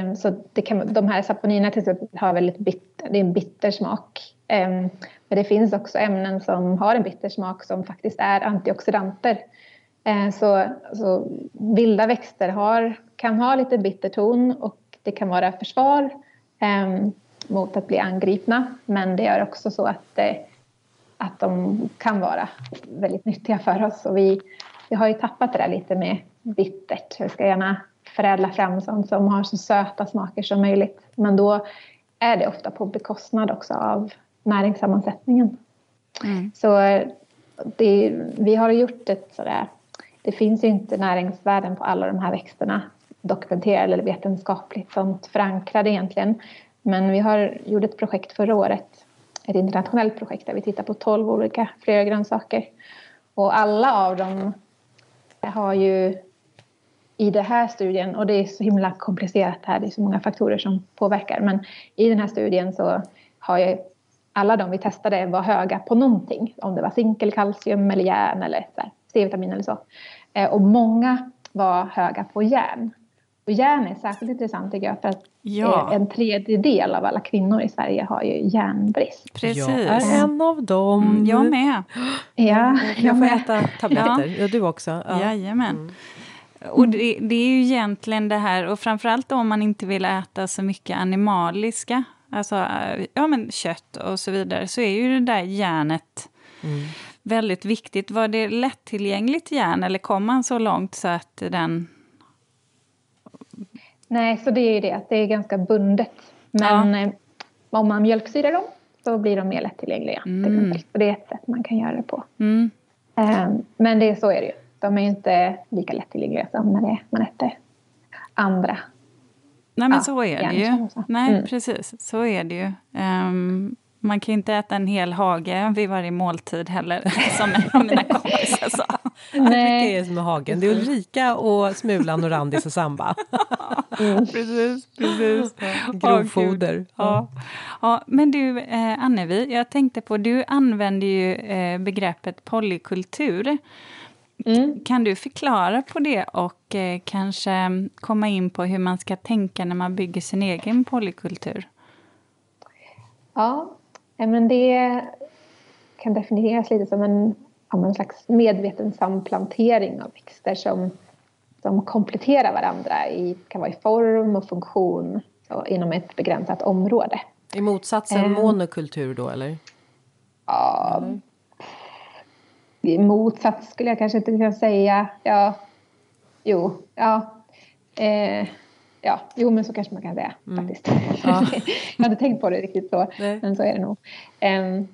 um, så det kan, de här saponinerna till exempel har väldigt bitter, det är en bitter smak. Um, men det finns också ämnen som har en bitter smak som faktiskt är antioxidanter. Så, så vilda växter har kan ha lite bitter ton och det kan vara försvar eh, mot att bli angripna. Men det är också så att, eh, att de kan vara väldigt nyttiga för oss. Och vi, vi har ju tappat det där lite med bittert. Vi ska gärna förädla fram sånt som har så söta smaker som möjligt. Men då är det ofta på bekostnad också av näringssammansättningen. Mm. Så det, vi har gjort ett sådär, det finns ju inte näringsvärden på alla de här växterna dokumenterade eller vetenskapligt sånt förankrade egentligen. Men vi har gjort ett projekt förra året, ett internationellt projekt där vi tittar på 12 olika flera grönsaker. Och alla av dem har ju i den här studien, och det är så himla komplicerat här, det är så många faktorer som påverkar, men i den här studien så har ju alla de vi testade var höga på någonting, om det var zink eller kalcium eller järn eller C-vitamin eller så. Eh, och många var höga på järn. Och järn är särskilt intressant tycker jag för att ja. en tredjedel av alla kvinnor i Sverige har ju järnbrist. Precis. Jag är en av dem. Mm, jag med. Ja, jag, jag får äta tabletter. Ja. ja, du också. Ja. Jajamän. Mm. Och det, det, är ju egentligen det här, och framförallt om man inte vill äta så mycket animaliska, alltså ja, men kött och så vidare, så är ju det där järnet mm. väldigt viktigt. Var det lättillgängligt järn, eller kom man så långt så att den... Nej, så det är ju det, att det är ganska bundet. Men ja. Eh, om man mjölksyrar dem så blir de mer lättillgängliga. Mm. Så det är ett sätt man kan göra det på. Mm. Um, men det, så är det ju de är inte lika lättillgängliga som när det, man äter andra. Nej, men ja, så är det ju. Nej, mm. precis. Så är det ju. Um, man kan inte äta en hel hage vid varje måltid heller, som en av mina kompisar sa. Nej. Det är som hagen. Det är Ulrika och Smulan och Randis och Samba. Mm. precis, precis. Grovfoder. Ja. ja. Men du, eh, Annevi, jag tänkte på, du använder ju eh, begreppet polykultur. Mm. Kan du förklara på det och eh, kanske komma in på hur man ska tänka när man bygger sin egen polykultur? Ja, men det kan definieras lite som en, som en slags medveten samplantering av växter som, som kompletterar varandra i, kan vara i form och funktion och inom ett begränsat område. I motsatsen um, monokultur då eller? Ja, eller? motsats skulle jag kanske inte kunna säga. Ja, jo, ja. Eh, ja, jo men så kanske man kan säga mm. faktiskt. Ja. jag hade tänkt på det riktigt så, Nej. men så är det nog. Um,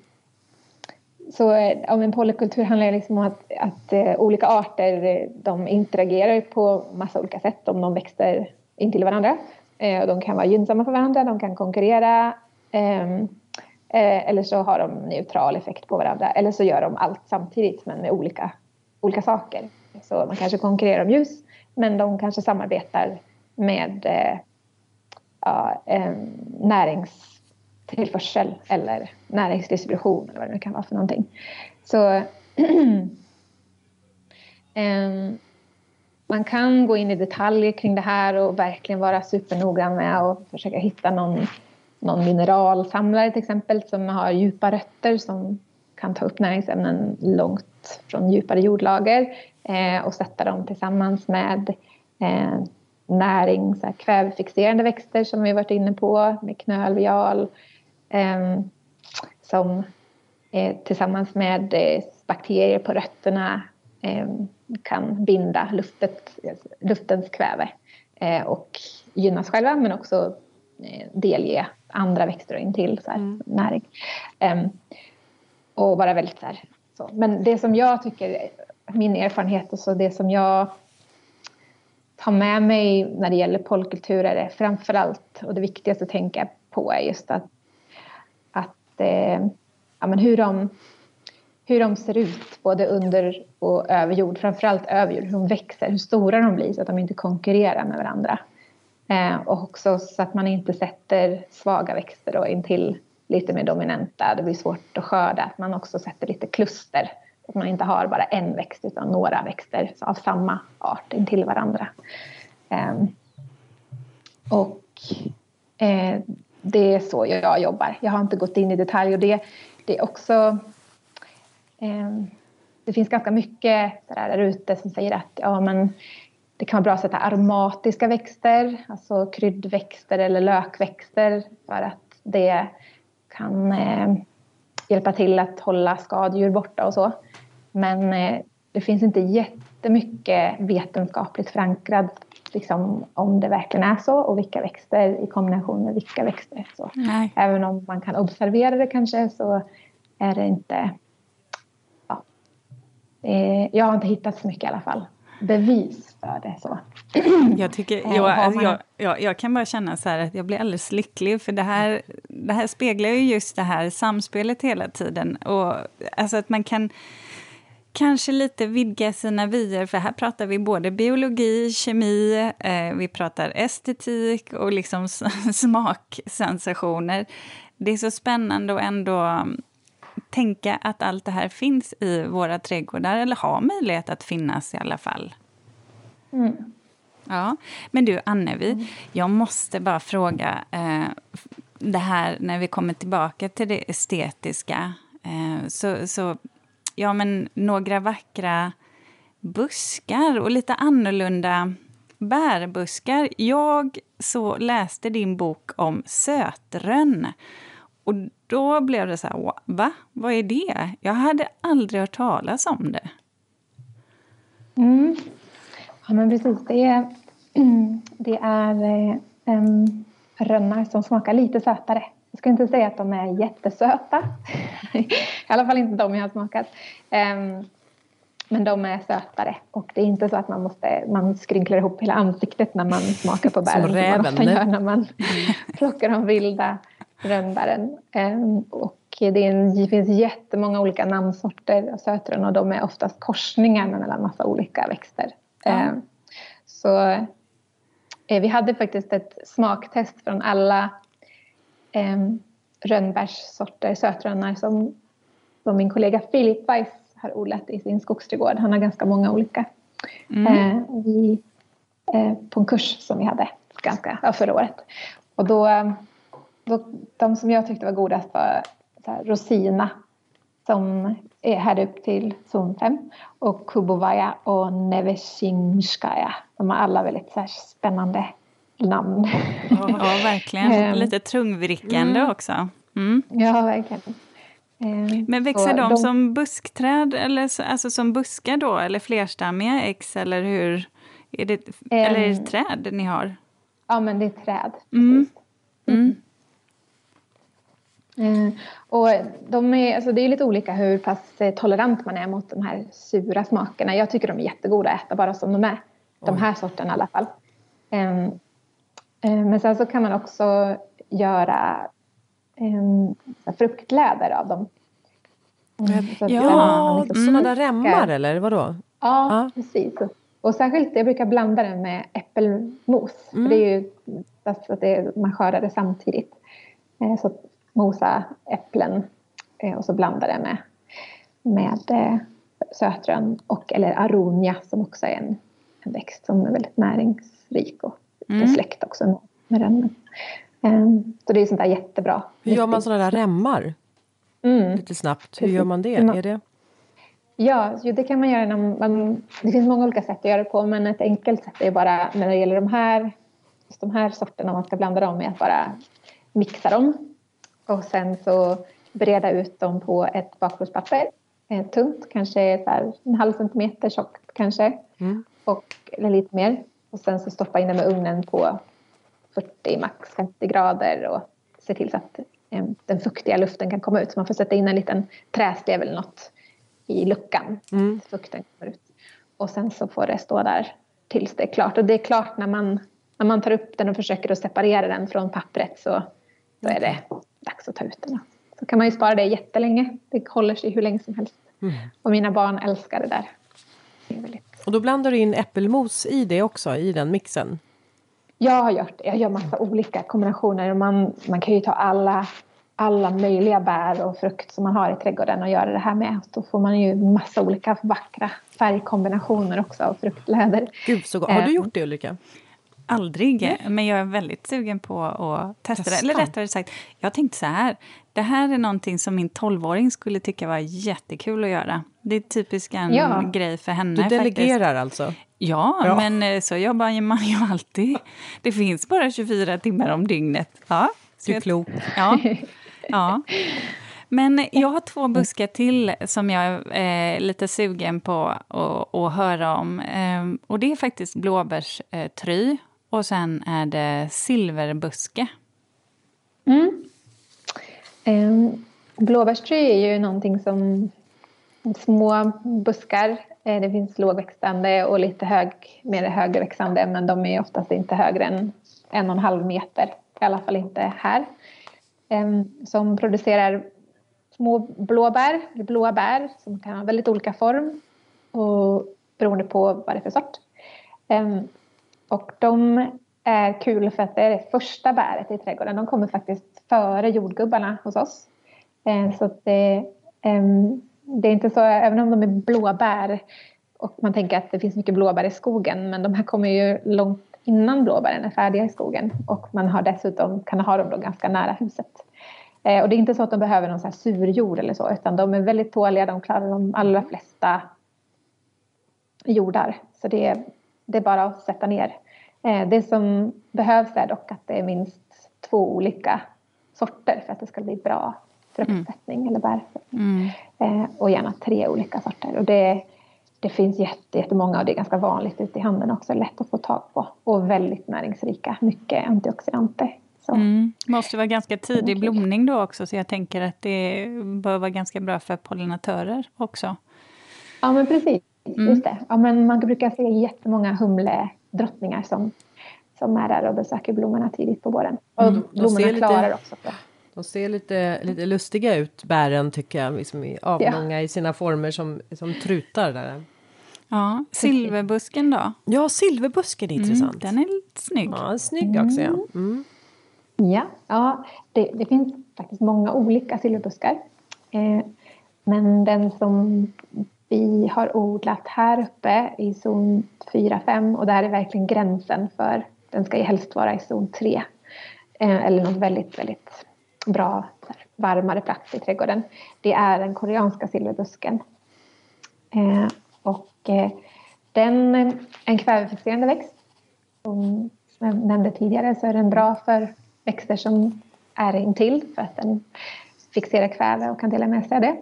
så om en polykultur handlar liksom om att, att uh, olika arter de interagerar på massa olika sätt om de växer intill varandra. Uh, de kan vara gynnsamma för varandra, de kan konkurrera. Um, Eh, eller så har de neutral effekt på varandra. Eller så gör de allt samtidigt men med olika, olika saker. Så man kanske konkurrerar om ljus men de kanske samarbetar med eh, ja, eh, näringstillförsel eller näringsdistribution eller vad det nu kan vara för någonting. Så eh, man kan gå in i detaljer kring det här och verkligen vara supernoggrann med att försöka hitta någon någon mineralsamlare till exempel som har djupa rötter som kan ta upp näringsämnen långt från djupare jordlager eh, och sätta dem tillsammans med eh, näring, så här, kvävefixerande växter som vi varit inne på med knölvial eh, som eh, tillsammans med eh, bakterier på rötterna eh, kan binda luftet, luftens kväve eh, och gynnas själva men också delge andra växter in till så här, mm. näring. Um, och vara väldigt så här, så. Men det som jag tycker, min erfarenhet och så det som jag ta med mig när det gäller polykulturer är det framför allt, och det viktigaste att tänka på är just att, att eh, ja, men hur, de, hur de ser ut både under och över jord, framförallt över jord, hur de växer, hur stora de blir så att de inte konkurrerar med varandra. Eh, och också så att man inte sätter svaga växter då intill lite mer dominanta. Det blir svårt att skörda. Att man också sätter lite kluster. Att man inte har bara en växt utan några växter av samma art intill varandra. Eh, och eh, det är så jag jobbar. Jag har inte gått in i detalj och det, det är också ehm, det finns ganska mycket där ute som säger att ja, men det kan vara bra att sätta aromatiska växter, alltså kryddväxter eller lökväxter för att det kan eh, hjälpa till att hålla skadedjur borta och så. Men eh, det finns inte jättemycket vetenskapligt förankrat liksom, om det verkligen är så och vilka växter i kombination med vilka växter. Så. Även om man kan observera det kanske så är det inte... Ja, eh, jag har inte hittat så mycket i alla fall bevis för det. Så. Jag, tycker, jag, jag, jag, jag, kan bara känna så att jag blir alldeles lycklig, för det här, det här speglar ju just det här samspelet hela tiden. Och, alltså att man kan kanske lite vidga sina vyer, för här pratar vi både biologi, kemi, eh, vi pratar estetik och liksom smaksensationer. Det är så spännande att ändå mm, tänka att allt det här finns i våra trädgårdar, eller har möjlighet att finnas i alla fall. Mm. Ja, Men du, Annevi, mm. jag måste bara fråga eh, det här när vi kommer tillbaka till det estetiska. Eh, så, så, ja, men några vackra buskar och lite annorlunda bärbuskar. Jag så läste din bok om sötrön. Och då blev det så här, va? Vad är det? Jag hade aldrig hört talas om det. Mm. Ja, men precis. Det är, det är um, rönnar som smakar lite sötare. Jag ska inte säga att de är jättesöta. I alla fall inte de jag har smakat. Um, men de är sötare och det är inte så att man måste man skrynklar ihop hela ansiktet när man smakar på bären. Som räven. Som man gör när man plockar de vilda rönnbären. Um, och det, en, det, finns jättemånga olika namnsorter av sötrön och de är oftast korsningar mellan massa olika växter. Mm. Så eh, vi hade faktiskt ett smaktest från alla eh, rönnbärssorter, sötrönnar som, som min kollega Filip Weiss har odlat i sin skogsträdgård. Han har ganska många olika. Mm. Eh, vi, eh, på en kurs som vi hade ganska, ja, förra året. Och då, då, de som jag tyckte var godast var Rosina som är här upp till zon 5 och Kubovaja och Neveshinskaya. De har alla väldigt här, spännande namn. Ja, verkligen. Ehm. Lite trungvrickande mm. också. Mm. Ja, verkligen. Ehm, Men växer de, de, som buskträd, eller alltså som buskar då, eller flerstammiga ex, eller hur? Är det, um, eller är det ehm. träd ni har? Ja, men det är träd. Mm. Mm. Eh, och de är, alltså det är lite olika hur pass eh, tolerant man är mot de här sura smakerna. Jag tycker de är jättegoda att äta bara som de är. De här sorterna i alla fall. Eh, men sen så kan man också göra fruktläder av dem. Mm, så ja, liksom sådana där remmar eller vadå? Ja, ja, precis. Och särskilt, jag brukar blanda det med äppelmos. Mm. För det är ju så att det, man skördar det samtidigt. Så mosa äpplen eh, och så blanda det med, med eh, sötrön och eller aronia som också är en, en växt som är väldigt näringsrik och mm. släkt också med, den. Um, så det är sånt där jättebra. Hur gör man sådana där remmar? Mm. Lite snabbt, hur gör man det? Är det? Ja, det kan man göra. När man, det finns många olika sätt att göra det på men ett enkelt sätt är bara när det gäller de här, just de här sorterna, om man ska blanda dem, är att bara mixa dem och sen så breda ut dem på ett bakplåtspapper. Eh, tunt, kanske så en halv centimeter tjockt kanske. Mm. Och, eller lite mer. Och sen så stoppa in dem i ugnen på 40, max 50 grader och se till så att eh, den fuktiga luften kan komma ut. Så man får sätta in en liten träslev eller något i luckan. Mm. Så fukten kommer ut. Och sen så får det stå där tills det är klart. Och det är klart när man, när man tar upp den och försöker att separera den från pappret så då är det dags att ta ut den. Så kan man ju spara det jättelänge. Det håller sig hur länge som helst. Mm. Och mina barn älskar det där. Det väldigt... Och då blandar du in äppelmos i det också, i den mixen? Jag har gjort. Jag gör massa olika kombinationer. Man, man kan ju ta alla, alla möjliga bär och frukt som man har i trädgården och göra det här med. Då får man ju massa olika vackra färgkombinationer också av fruktläder. Gud så gott. Har du eh, gjort det Ulrika? Aldrig, Nej. men jag är väldigt sugen på att testa, testa. det. Eller rättare sagt, jag tänkte så här. Det här är någonting som min tolvåring skulle tycka var jättekul att göra. Det är typiskt en ja. grej för henne. Du delegerar faktiskt. alltså? Ja, ja, men eh, så jobbar man ju alltid. Det finns bara 24 timmar om dygnet. Ja, du är klok. Ja, ja. Men jag har två buskar till som jag är lite sugen på att, att höra om. Ehm, och det är faktiskt blåbärstry och sen är det silverbuske. Mm. Ehm, um, blåbärstry är ju någonting som små buskar. Eh, det finns lågväxtande och lite hög, mer högväxande men de är oftast inte högre än en och en halv meter. I alla fall inte här. Um, som producerar små blåbär, blåa bär som kan ha väldigt olika form och beroende på vad det är för sort. Um, och de eh, är kul för att det är det första bäret i trädgården. De kommer faktiskt före jordgubbarna hos oss. Eh, så det, ehm, det är inte så, även om de är blåbär och man tänker att det finns mycket blåbär i skogen men de här kommer ju långt innan blåbären är färdiga i skogen och man har dessutom, kan ha dem då ganska nära huset. Eh, och det är inte så att de behöver någon så här surjord eller så utan de är väldigt tåliga, de klarar de allra flesta jordar. Så det, det är bara att sätta ner. Eh, det som behövs är dock att det är minst två olika sorter för att det ska bli bra fruktsättning mm. eller bärsättning. Mm. Eh, och gärna tre olika sorter. Och det, det finns jätte, jättemånga och det är ganska vanligt ute i handeln också. Lätt att få tag på och väldigt näringsrika. Mycket antioxidanter. Så. Mm. Måste vara ganska tidig blomning då också så jag tänker att det bör vara ganska bra för pollinatörer också. Ja men precis, mm. just det. Ja, men man brukar se jättemånga humledrottningar som, som är där och besöker blommorna tidigt på våren. Och mm. blommorna klarar lite... också. De ser lite, lite lustiga ut, bären, tycker jag. Liksom avlånga ja. i sina former som, som trutar. Där. Ja, silverbusken då? Ja, silverbusken är mm, intressant. Den är lite snygg. Ja, snygg också. Ja, mm. mm. ja, ja det, det, finns faktiskt många olika silverbuskar. Eh, men den som vi har odlat här uppe i zon 4-5 och det här är verkligen gränsen för den ska ju helst vara i zon 3. Eh, eller något väldigt, väldigt bra varmare plats i trädgården. Det är den koreanska silverbusken. Eh, och eh, den är en kvävefixerande växt. Som jag nämnde tidigare så är den bra för växter som är intill för att den fixerar kväve och kan dela med sig av det.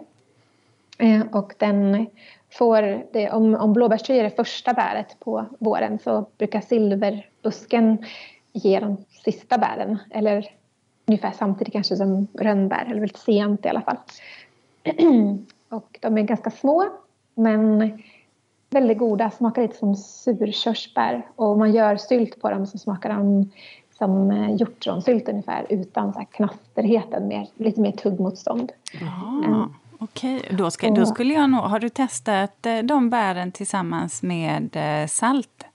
Eh, och den får det, om, om blåbärstry är det första bäret på våren så brukar silverbusken ge de sista bären eller ungefär samtidigt kanske som rönnbär, eller väldigt sent i alla fall. och de är ganska små men väldigt goda, smakar lite som surkörsbär och man gör sylt på dem så smakar de som eh, hjortronsylt ungefär utan så här knasterheten, mer, lite mer tuggmotstånd. Ah, Okej, då, ska, då skulle jag nog... Har du testat eh, de bären tillsammans med eh, salt?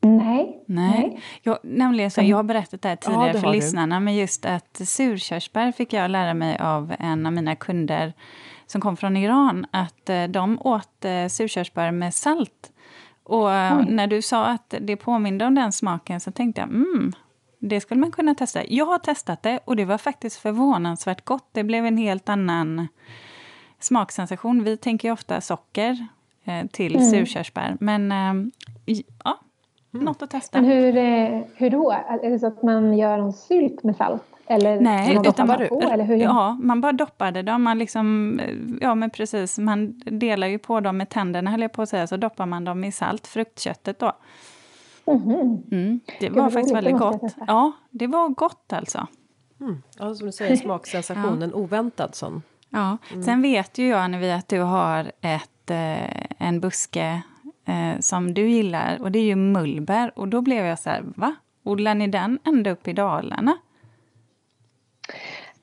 Nej. Nej. Jag, nämligen så, jag har berättat det här tidigare ja, för lyssnarna, du. men just att surkörsbär fick jag lära mig av en av mina kunder som kom från Iran, att eh, de åt surkörsbär med salt. Och Oj. när du sa att det påminde om den smaken så tänkte jag, mm, det skulle man kunna testa. Jag har testat det och det var faktiskt förvånansvärt gott. Det blev en helt annan smaksensation. Vi tänker ju ofta socker eh, till mm. surkörsbär, men eh, ja, Mm. Något att testa. Men hur, eh, hur då? Är det så att man gör en sylt med salt? Eller Nej, man utan bara, på, eller hur? Ja, man bara doppade dem. Man liksom, eh, ja, men precis, man delar ju på dem med tänderna, höll jag på att säga, så doppar man dem i salt, fruktköttet då. Mm. Mm, det var faktiskt väldigt gott. Ja, det var gott alltså. Mm. Ja, som du säger, smaksensationen, ja. oväntad sån. Ja, mm. sen vet ju jag, Annevi, att du har ett, eh, en buske eh, som du gillar och det är ju mullbär. Och då blev jag så här, va? Odlar ni den ända upp i Dalarna?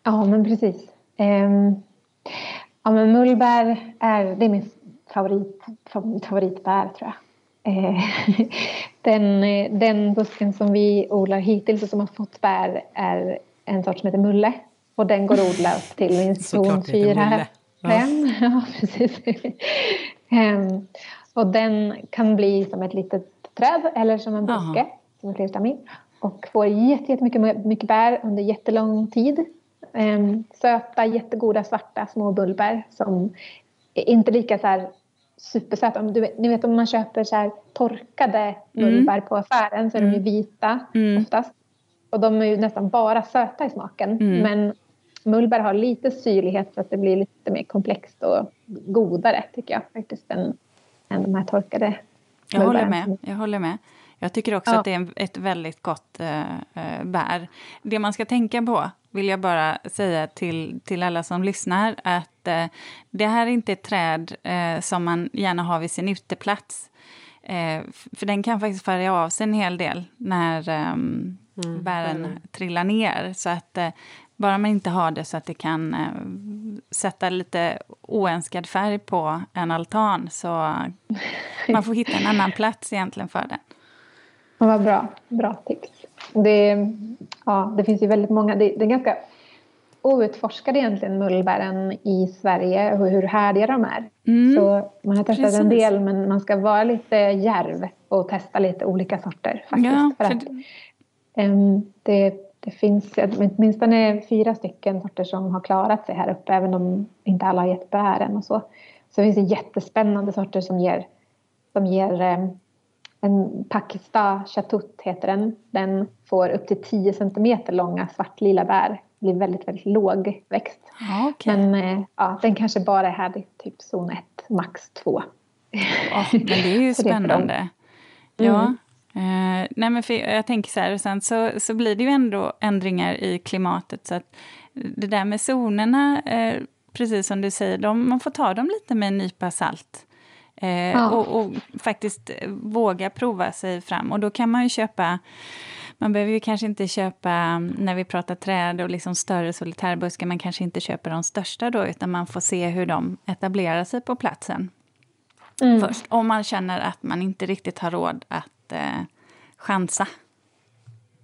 Ja, men precis. Um, ja, men mullbär är, det är min favorit, favoritbär tror jag. Uh, den, den busken som vi odlar hittills och som har fått bär är en sort som heter mulle. Och den går att odla upp till min zon 4, 5. Ja. precis. um, och den kan bli som ett litet träd eller som en buske, Aha. som ett litet Och får jättemycket mycket bär under jättelång tid. Um, söta, jättegoda svarta små bullbär som är inte lika så här supersöta. Du ni vet om man köper så här torkade mullbär mm. på affären så är de ju mm. vita mm. oftast. Och de är ju nästan bara söta i smaken. Mm. Men mullbär har lite syrlighet så att det blir lite mer komplext och godare tycker jag faktiskt än än de här torkade jag håller med. Jag håller med. Jag tycker också ja. att det är ett väldigt gott äh, bär. Det man ska tänka på, vill jag bara säga till, till alla som lyssnar, att äh, det här är inte ett träd äh, som man gärna har vid sin uteplats. för den kan faktiskt färga av sig en hel del när um, mm, bären mm. trillar ner. Så att Bara man inte har det så att det kan eh, sätta lite oönskad färg på en altan så man får hitta en annan plats egentligen för den. Ja, vad bra. Bra tips. Det, ja, det finns ju väldigt många. Det, det är ganska outforskade egentligen mullbären i Sverige och hur härdiga de är. Mm. Så man har testat Precis. en del men man ska vara lite järv och testa lite olika sorter faktiskt. Ja, för att, um, det, det finns åtminstone fyra stycken sorter som har klarat sig här uppe även om inte alla har gett bären och så. Så det finns det jättespännande sorter som ger, som ger um, en Pakistan Chatut heter den. Den får upp till 10 centimeter långa svartlila bär. Blir väldigt, väldigt låg växt. Okay. Men eh, ja, den kanske bara är här i typ zon 1, max 2. Oh, men det är ju spännande. Mm. Ja. Uh, nej men för jag tänker så här, och sen så, så blir det ju ändå ändringar i klimatet. Så att det där med zonerna, uh, precis som du säger, de, man får ta dem lite med en nypa salt. Eh, ja. och, och, faktiskt våga prova sig fram. Och då kan man ju köpa man behöver ju kanske inte köpa, när vi pratar träd och liksom större solitärbuskar, man kanske inte köper de största då, utan man får se hur de etablerar sig på platsen mm. först. Om man känner att man inte riktigt har råd att eh, chansa.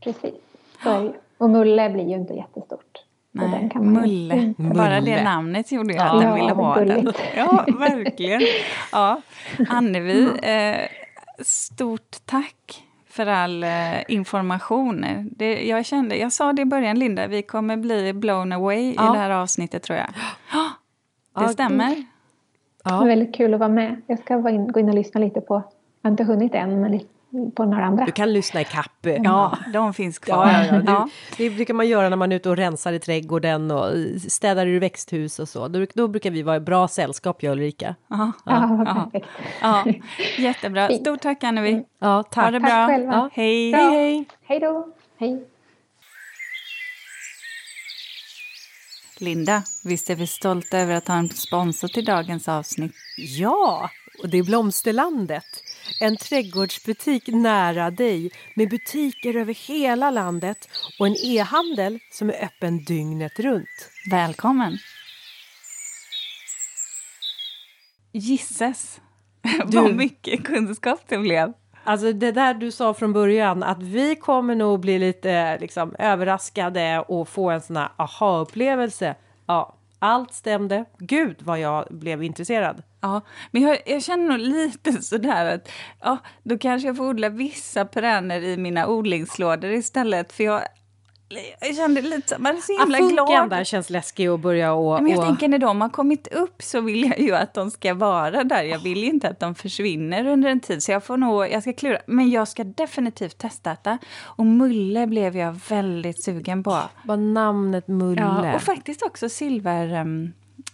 Precis, så Och mulle blir ju inte jättestort. Nej, mulle. Ju... Bara det namnet gjorde ju ja, att jag ville ha den. Ja, verkligen. Ja. Annevi, eh, stort tack för all eh, information. Det, jag, kände, jag sa det i början, Linda, vi kommer bli blown away ja. i det här avsnittet tror jag. Det stämmer. Ja. Det var väldigt kul att vara med. Jag ska gå in, gå in och lyssna lite på, jag har inte hunnit än, men på några andra. Du kan lyssna i kapp. Ja, de finns kvar. Ja, ja, ja. Du, det brukar man göra när man är ute och rensar i trädgården och städar ur växthus och så. Då, då brukar vi vara bra sällskap, jag och Ulrika. Ja, ja, ja. ja. Jättebra. Stort tack Annevi. Ja, tack. Ha det bra. Tack själva. Hej. Bra. Hej, hej. då. Hej. Linda, visst är vi stolta över att ha en sponsor till dagens avsnitt? Ja, och det är Blomsterlandet. En trädgårdsbutik nära dig med butiker över hela landet och en e-handel som är öppen dygnet runt. Välkommen! Gisses du, vad mycket kunskap det blev. Alltså det där du sa från början att vi kommer nog bli lite liksom, överraskade och få en sån här aha-upplevelse. Ja, allt stämde. Gud vad jag blev intresserad. Ja, men jag, jag, känner nog lite sådär att ja, då kanske jag får odla vissa perenner i mina odlingslådor istället. För jag jag kände lite man är så himla glad. där känns läskig att börja och... Men jag och... tänker när de har kommit upp så vill jag ju att de ska vara där. Jag vill inte att de försvinner under en tid. Så jag får nog, jag ska klura. Men jag ska definitivt testa detta. Och mulle blev jag väldigt sugen på. Vad namnet mulle. Ja, och faktiskt också silver... Um,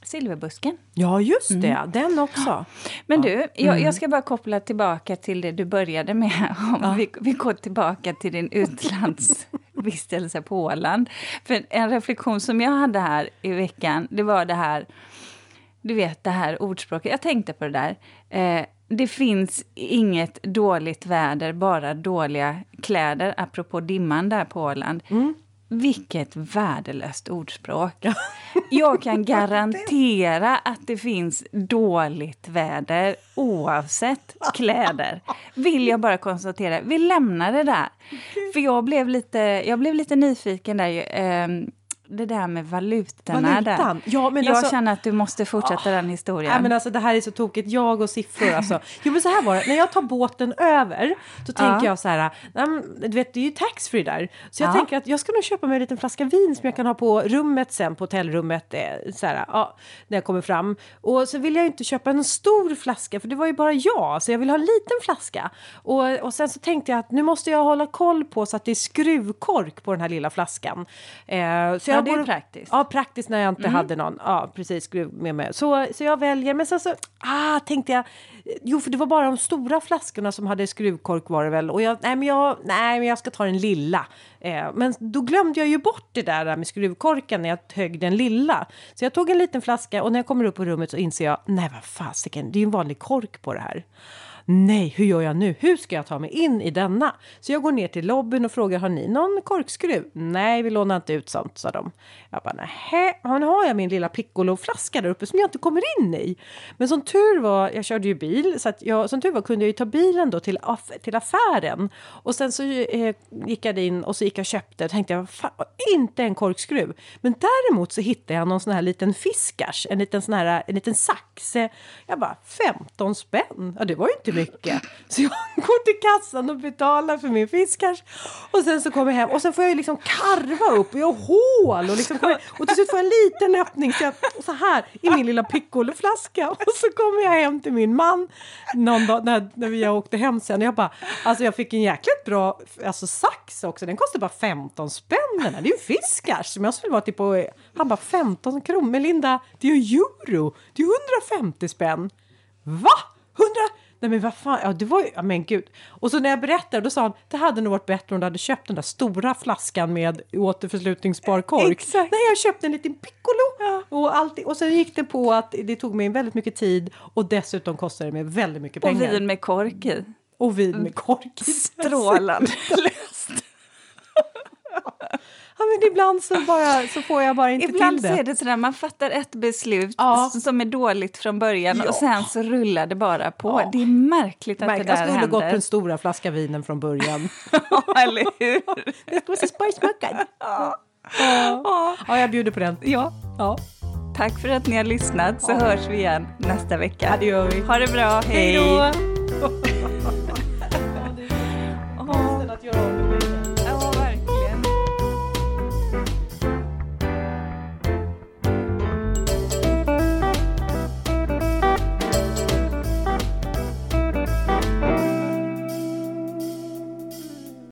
Silverbusken. Ja, just det. Mm. Den också. Men du, jag, jag, mm. ska bara koppla tillbaka till det du började med. Om ja. vi, vi går tillbaka till din utlandsvistelse på Åland. För en reflektion som jag hade här i veckan, det var det här... Du vet, det här ordspråket. Jag tänkte på det där. Eh, det finns inget dåligt väder, bara dåliga kläder, apropå dimman där på Åland. Mm. Vilket värdelöst ordspråk. Jag kan garantera att det finns dåligt väder oavsett kläder. Vill jag bara konstatera. Vi lämnar det där. För jag blev lite, jag blev lite nyfiken där. Det där med valutorna. Valutan. Där. Ja, men jag alltså, känner att du måste fortsätta oh, den historien. Ja, men alltså, det här är så tokigt. Jag och siffror. Alltså. Jo, men så här var det. När jag tar båten över, då tänker ja. jag så här. Du vet, det är ju taxfree där. Så jag ja. tänker att jag ska nog köpa mig en liten flaska vin som jag kan ha på rummet sen, på hotellrummet. Eh, så här, ja, när jag kommer fram. Och så vill jag inte köpa en stor flaska, för det var ju bara jag. Så jag vill ha en liten flaska. Och, och sen så tänkte jag att nu måste jag hålla koll på så att det är skruvkork på den här lilla flaskan. Eh, så jag ja, det är praktiskt. Ja, praktiskt när jag inte mm. hade någon. Ja, precis, med mig. Så, så jag väljer, men sen så ah, tänkte jag, jo för det var bara de stora flaskorna som hade skruvkork var det väl. Och jag, nej men jag, nej men jag ska ta den lilla. Eh, men då glömde jag ju bort det där med skruvkorken när jag högg den lilla. Så jag tog en liten flaska och när jag kommer upp på rummet så inser jag, nej vad fasiken, det är ju en vanlig kork på det här. Nej, hur gör jag nu? Hur ska jag ta mig in i denna? Så jag går ner till lobbyn och frågar, har ni någon korkskruv? Nej, vi lånar inte ut sånt, sa de. Jag bara, nej, nu har jag min lilla piccoloflaska där uppe som jag inte kommer in i. Men som tur var, jag körde ju bil, så att jag, som tur var kunde jag ju ta bilen då till, aff till affären. Och sen så eh, gick jag in och så gick jag och köpte, och tänkte jag, fan, inte en korkskruv. Men däremot så hittade jag någon sån här liten fiskars, en liten sån här, en liten sax. Jag bara, 15 spänn, ja det var ju inte mycket. Så jag går till kassan och betalar för min fiskars. Och sen så kommer jag hem och sen får jag liksom karva upp och jag har hål och, liksom kommer, och till slut får jag en liten öppning så, jag, så här i min lilla piccoloflaska. Och så kommer jag hem till min man någon dag när, när vi åkte hem sen. Och jag bara, alltså jag fick en jäkligt bra alltså sax också. Den kostar bara 15 spänn den här. Det är ju fiskars som jag skulle vara typ på, han bara 15 kronor. Men Linda, det är ju euro. Det är 150 spänn. Va? 100? Nej men vad fan, ja det var ju, ja, men gud. Och så när jag berättade då sa han, det hade nog varit bättre om du hade köpt den där stora flaskan med återförslutningsbar kork. Exakt. Nej jag köpte en liten piccolo. Ja. Och, alltid, och sen gick det på att det tog mig väldigt mycket tid och dessutom kostade det mig väldigt mycket pengar. Och vin med kork i. Och vin med kork i. Strålande löst. Ja, men ibland så, bara, så får jag bara inte Ibland till det. så är det sådär, man fattar ett beslut Ja. som är dåligt från början Ja. och sen så rullar det bara på. Ja. Det är märkligt att Märk- det jag där skulle gått på händer. den stora flaska vinen från början. Ja, eller hur? Det var så spajsmackad. Ja. Ja, jag bjuder på den. ja. Ja, Tack för att ni har lyssnat så Ja. hörs vi igen nästa vecka. det gör vi. Ha det bra, hej! Hej då!